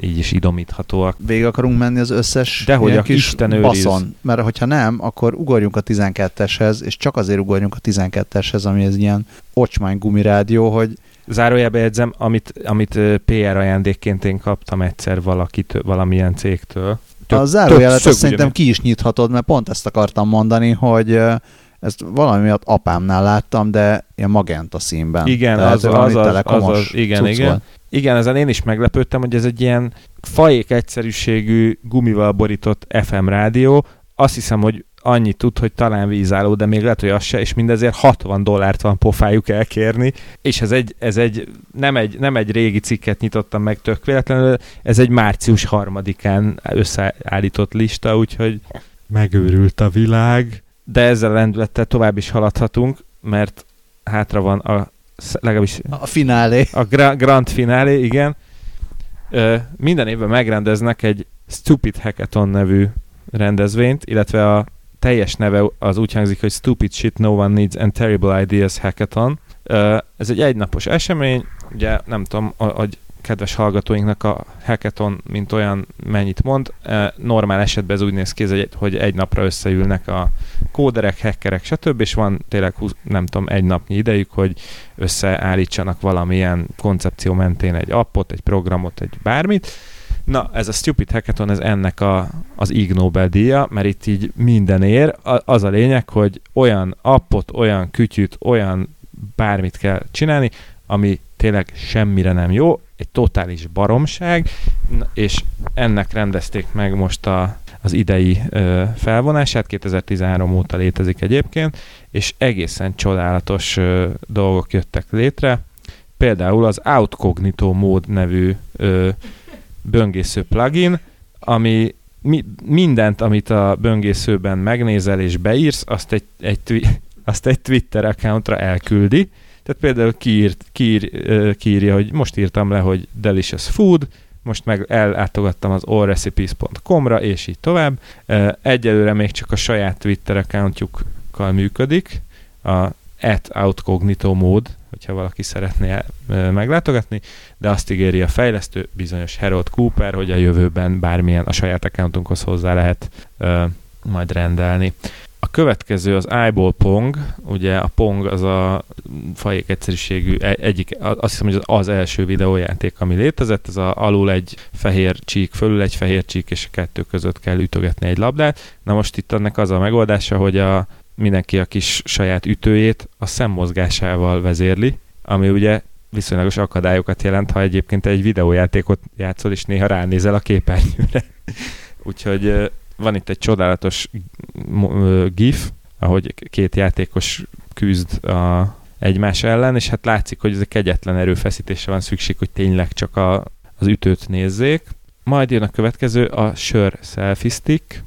így is idomíthatóak. Végig akarunk menni az összes Dehogy, ilyen a Isten őriz. baszon, mert hogyha nem, akkor ugorjunk a 12-eshez, és csak azért ugorjunk a 12-eshez, ami ez ilyen ocsmány gumirádió, hogy Zárójelbe jegyzem, amit, amit PR ajándékként én kaptam egyszer valakitől, valamilyen cégtől. Tök- a zárójelet azt szerintem ki is nyithatod, mert pont ezt akartam mondani, hogy ezt valami miatt apámnál láttam, de ilyen magenta színben. Igen, Tehát az- az- az- az- az- igen, igen. volt. Igen, ezen én is meglepődtem, hogy ez egy ilyen fajék egyszerűségű gumival borított FM rádió. Azt hiszem, hogy annyit tud, hogy talán vízálló, de még lehet, hogy az se, és mindezért 60 dollárt van pofájuk elkérni, és ez egy, ez egy nem, egy nem egy régi cikket nyitottam meg tök véletlenül, ez egy március harmadikán összeállított lista, úgyhogy megőrült a világ. De ezzel a lendülettel tovább is haladhatunk, mert hátra van a legalábbis A finálé. a gra- Grand Finale, igen. Ö, minden évben megrendeznek egy Stupid Hackathon nevű rendezvényt, illetve a teljes neve az úgy hangzik, hogy Stupid Shit No One Needs and Terrible Ideas Hackathon. Ö, ez egy egynapos esemény, ugye nem tudom, hogy kedves hallgatóinknak a hackathon, mint olyan mennyit mond. Ö, Normál esetben ez úgy néz ki, hogy egy napra összeülnek a kóderek, hackerek, stb. és van tényleg, nem tudom, egy napnyi idejük, hogy összeállítsanak valamilyen koncepció mentén egy appot, egy programot, egy bármit. Na, ez a Stupid Hackathon, ez ennek a, az Ig Nobel díja, mert itt így minden ér. Az a lényeg, hogy olyan appot, olyan kütyüt, olyan bármit kell csinálni, ami tényleg semmire nem jó, egy totális baromság, és ennek rendezték meg most a, az idei ö, felvonását, 2013 óta létezik egyébként, és egészen csodálatos ö, dolgok jöttek létre. Például az Outcognito mód nevű ö, böngésző plugin, ami mi, mindent, amit a böngészőben megnézel és beírsz, azt egy, egy, twi- azt egy Twitter accountra elküldi. Tehát például kiírt, kiír, kiírja, hogy most írtam le, hogy delicious food, most meg ellátogattam az allrecipes.com-ra, és így tovább. Egyelőre még csak a saját Twitter accountjukkal működik, a at outcognito mód, hogyha valaki szeretné meglátogatni, de azt ígéri a fejlesztő, bizonyos Harold Cooper, hogy a jövőben bármilyen a saját accountunkhoz hozzá lehet majd rendelni. A következő az eyeball pong, ugye a pong az a fajék egyszerűségű, e- egyik, azt hiszem, hogy az, az első videójáték, ami létezett, ez a alul egy fehér csík, fölül egy fehér csík, és a kettő között kell ütögetni egy labdát. Na most itt ennek az a megoldása, hogy a, mindenki a kis saját ütőjét a szemmozgásával vezérli, ami ugye viszonylagos akadályokat jelent, ha egyébként egy videójátékot játszol, és néha ránézel a képernyőre. Úgyhogy van itt egy csodálatos gif, ahogy két játékos küzd a egymás ellen, és hát látszik, hogy ez egy kegyetlen erőfeszítésre van szükség, hogy tényleg csak a, az ütőt nézzék. Majd jön a következő, a sör selfie stick,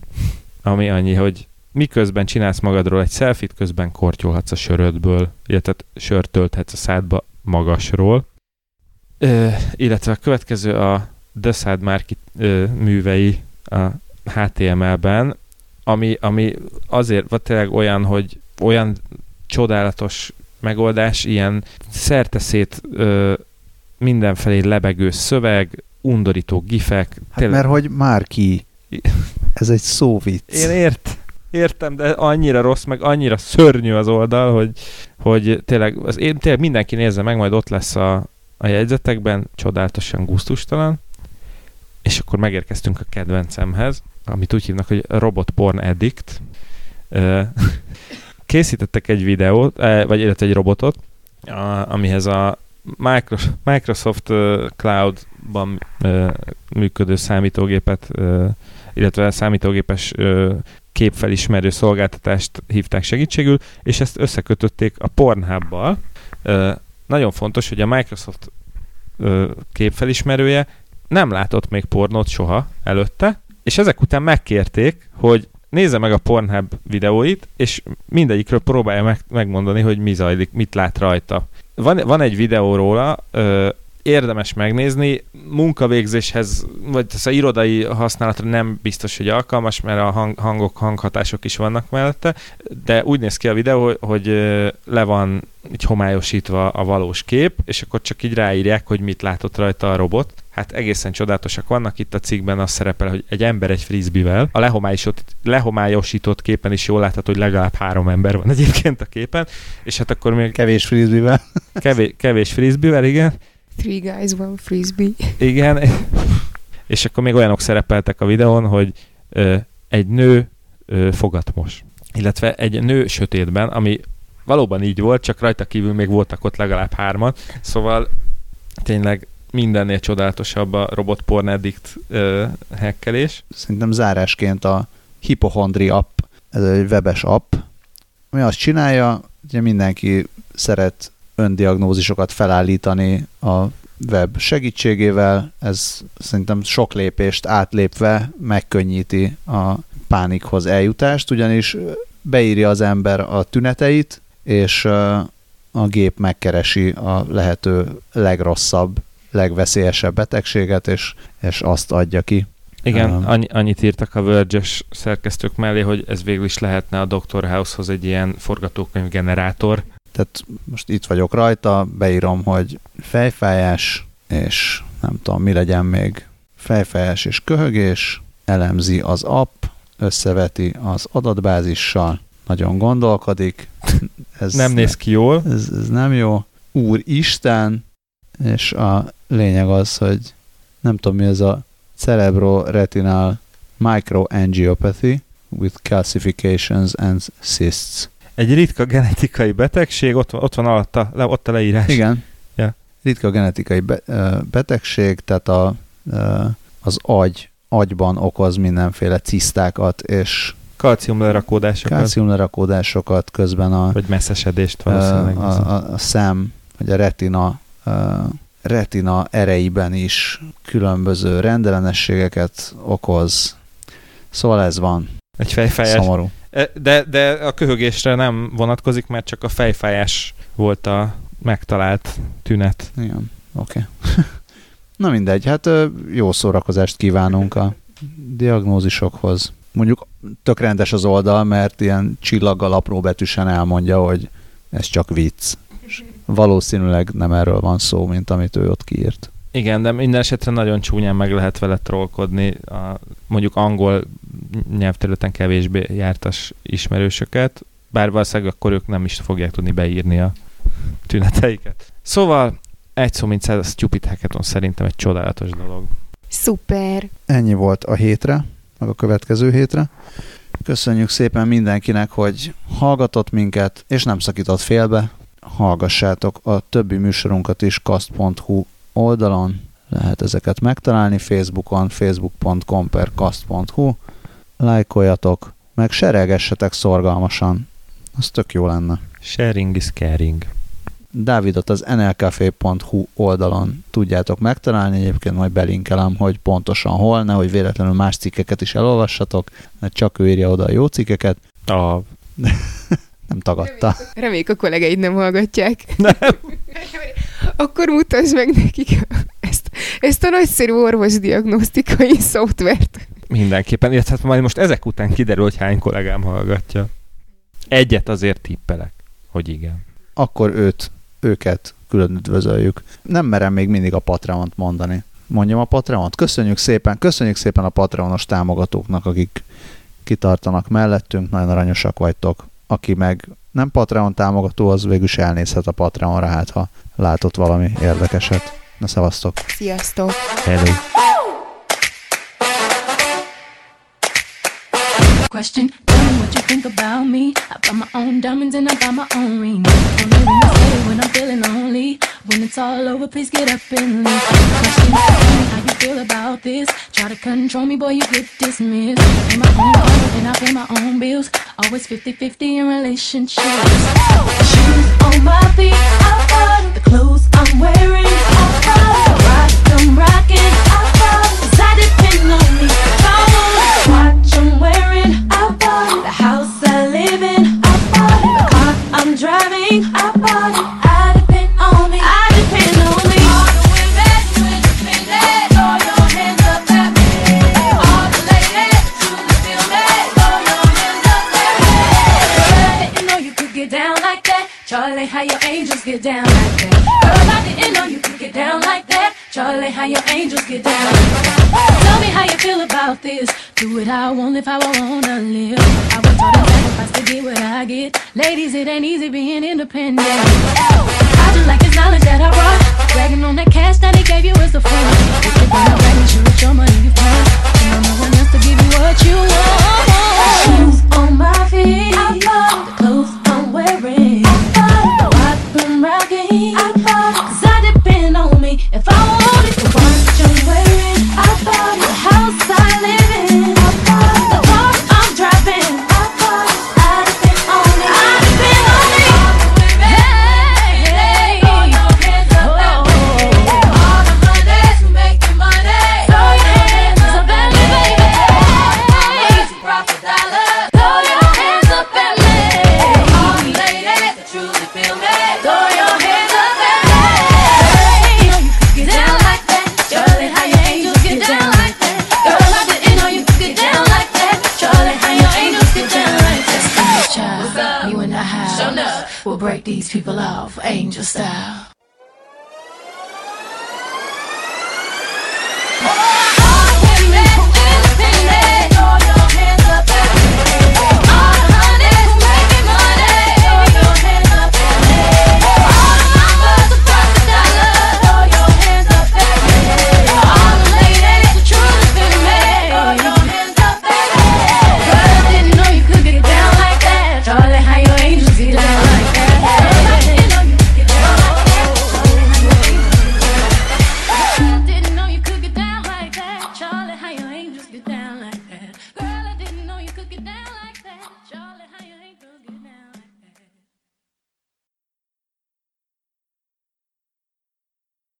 ami annyi, hogy miközben csinálsz magadról egy selfit, közben kortyolhatsz a sörödből, illetve sört tölthetsz a szádba magasról. Ö, illetve a következő a Desad Market művei a HTML-ben, ami, ami azért vagy tényleg olyan, hogy olyan csodálatos megoldás, ilyen szerteszét ö, mindenfelé lebegő szöveg, undorító gifek. Hát tényleg... mert hogy már ki. Ez egy szóvic. Én ért, értem, de annyira rossz, meg annyira szörnyű az oldal, hogy, hogy tényleg, az én, tényleg mindenki nézze meg, majd ott lesz a, a jegyzetekben, csodálatosan gusztustalan. És akkor megérkeztünk a kedvencemhez, amit úgy hívnak, hogy Robot Porn Addict. Készítettek egy videót, vagy illetve egy robotot, amihez a Microsoft Cloud-ban működő számítógépet, illetve számítógépes képfelismerő szolgáltatást hívták segítségül, és ezt összekötötték a Pornhub-bal. Nagyon fontos, hogy a Microsoft képfelismerője nem látott még pornót soha előtte, és ezek után megkérték, hogy nézze meg a Pornhub videóit, és mindegyikről próbálja meg, megmondani, hogy mi zajlik, mit lát rajta. Van, van egy videó róla, érdemes megnézni, munkavégzéshez, vagy az a irodai használatra nem biztos, hogy alkalmas, mert a hang, hangok, hanghatások is vannak mellette, de úgy néz ki a videó, hogy, hogy le van így homályosítva a valós kép, és akkor csak így ráírják, hogy mit látott rajta a robot. Hát egészen csodálatosak vannak itt a cikkben, az szerepel, hogy egy ember egy frisbivel. A lehomályosított, lehomályosított képen is jól látható, hogy legalább három ember van egyébként a képen, és hát akkor még... Kevés frisbivel. Kevés, kevés frisbivel, igen. Three guys, one frisbee. Igen, és akkor még olyanok szerepeltek a videón, hogy ö, egy nő ö, fogatmos, illetve egy nő sötétben, ami valóban így volt, csak rajta kívül még voltak ott legalább hárman, szóval tényleg mindennél csodálatosabb a robot porn addict ö, hekkelés. Szerintem zárásként a Hypochondri app, ez egy webes app, ami azt csinálja, hogy mindenki szeret öndiagnózisokat felállítani a web segítségével, ez szerintem sok lépést átlépve megkönnyíti a pánikhoz eljutást, ugyanis beírja az ember a tüneteit, és a gép megkeresi a lehető legrosszabb, legveszélyesebb betegséget, és, és azt adja ki. Igen, um, annyi, annyit írtak a verge szerkesztők mellé, hogy ez végül is lehetne a Dr. House-hoz egy ilyen forgatókönyvgenerátor, tehát most itt vagyok rajta, beírom, hogy fejfájás, és nem tudom, mi legyen még fejfájás és köhögés, elemzi az app, összeveti az adatbázissal, nagyon gondolkodik. Ez nem néz ki jól. Ez, ez nem jó. Úr Isten, és a lényeg az, hogy nem tudom mi ez a cerebroretinal microangiopathy with calcifications and cysts egy ritka genetikai betegség, ott van, ott van alatta, le, ott a leírás. Igen. Ja. Ritka genetikai be, betegség, tehát a, az agy, agyban okoz mindenféle cisztákat, és kalciumlerakódásokat. Kalciumlerakódásokat közben a... Vagy messzesedést valószínűleg. A, a, a szem, vagy a retina retina ereiben is különböző rendellenességeket okoz. Szóval ez van. Egy fejfájás. Szomorú. De, de a köhögésre nem vonatkozik, mert csak a fejfájás volt a megtalált tünet. Igen, oké. Okay. Na mindegy, hát jó szórakozást kívánunk a diagnózisokhoz. Mondjuk tök rendes az oldal, mert ilyen csillaggal apró betűsen elmondja, hogy ez csak vicc. Valószínűleg nem erről van szó, mint amit ő ott kiírt. Igen, de minden esetre nagyon csúnyán meg lehet vele trollkodni. A, mondjuk angol nyelvterületen kevésbé jártas ismerősöket, bár valószínűleg akkor ők nem is fogják tudni beírni a tüneteiket. Szóval egy szó mint száz, a Stupid Hackathon szerintem egy csodálatos dolog. Szuper. Ennyi volt a hétre, meg a következő hétre. Köszönjük szépen mindenkinek, hogy hallgatott minket, és nem szakított félbe. Hallgassátok a többi műsorunkat is kast.hu oldalon, lehet ezeket megtalálni Facebookon, facebook.com per kast.hu, lájkoljatok, meg seregessetek szorgalmasan, az tök jó lenne. Sharing is caring. Dávidot az nlcafé.hu oldalon tudjátok megtalálni, egyébként majd belinkelem, hogy pontosan hol, nehogy véletlenül más cikkeket is elolvassatok, mert csak ő írja oda a jó cikkeket. A... Nem tagadta. Reméljük a kollégeid nem hallgatják. Nem. Akkor mutasd meg nekik ezt, ezt a nagyszerű orvosdiagnosztikai szoftvert. Mindenképpen, illetve hát majd most ezek után kiderül, hogy hány kollégám hallgatja. Egyet azért tippelek, hogy igen. Akkor őt, őket külön üdvözöljük. Nem merem még mindig a Patreont mondani. Mondjam a Patreont? Köszönjük szépen, köszönjük szépen a Patreonos támogatóknak, akik kitartanak mellettünk, nagyon aranyosak vagytok. Aki meg nem Patreon támogató, az végül is elnézhet a Patreonra, hát ha látott valami érdekeset. Na szevasztok! Sziasztok! Hello. Question, tell me what you think about me. I buy my own diamonds and I buy my own ring. Only when I say when I'm feeling lonely. When it's all over, please get up and leave. Question, tell me how you feel about this. Try to control me, boy, you get dismissed. I pay my own phone and I pay my own bills. Always 50-50 in relationships. Shoes on my feet, I it. The clothes I'm wearing, I bought it. I'm rocking, papa.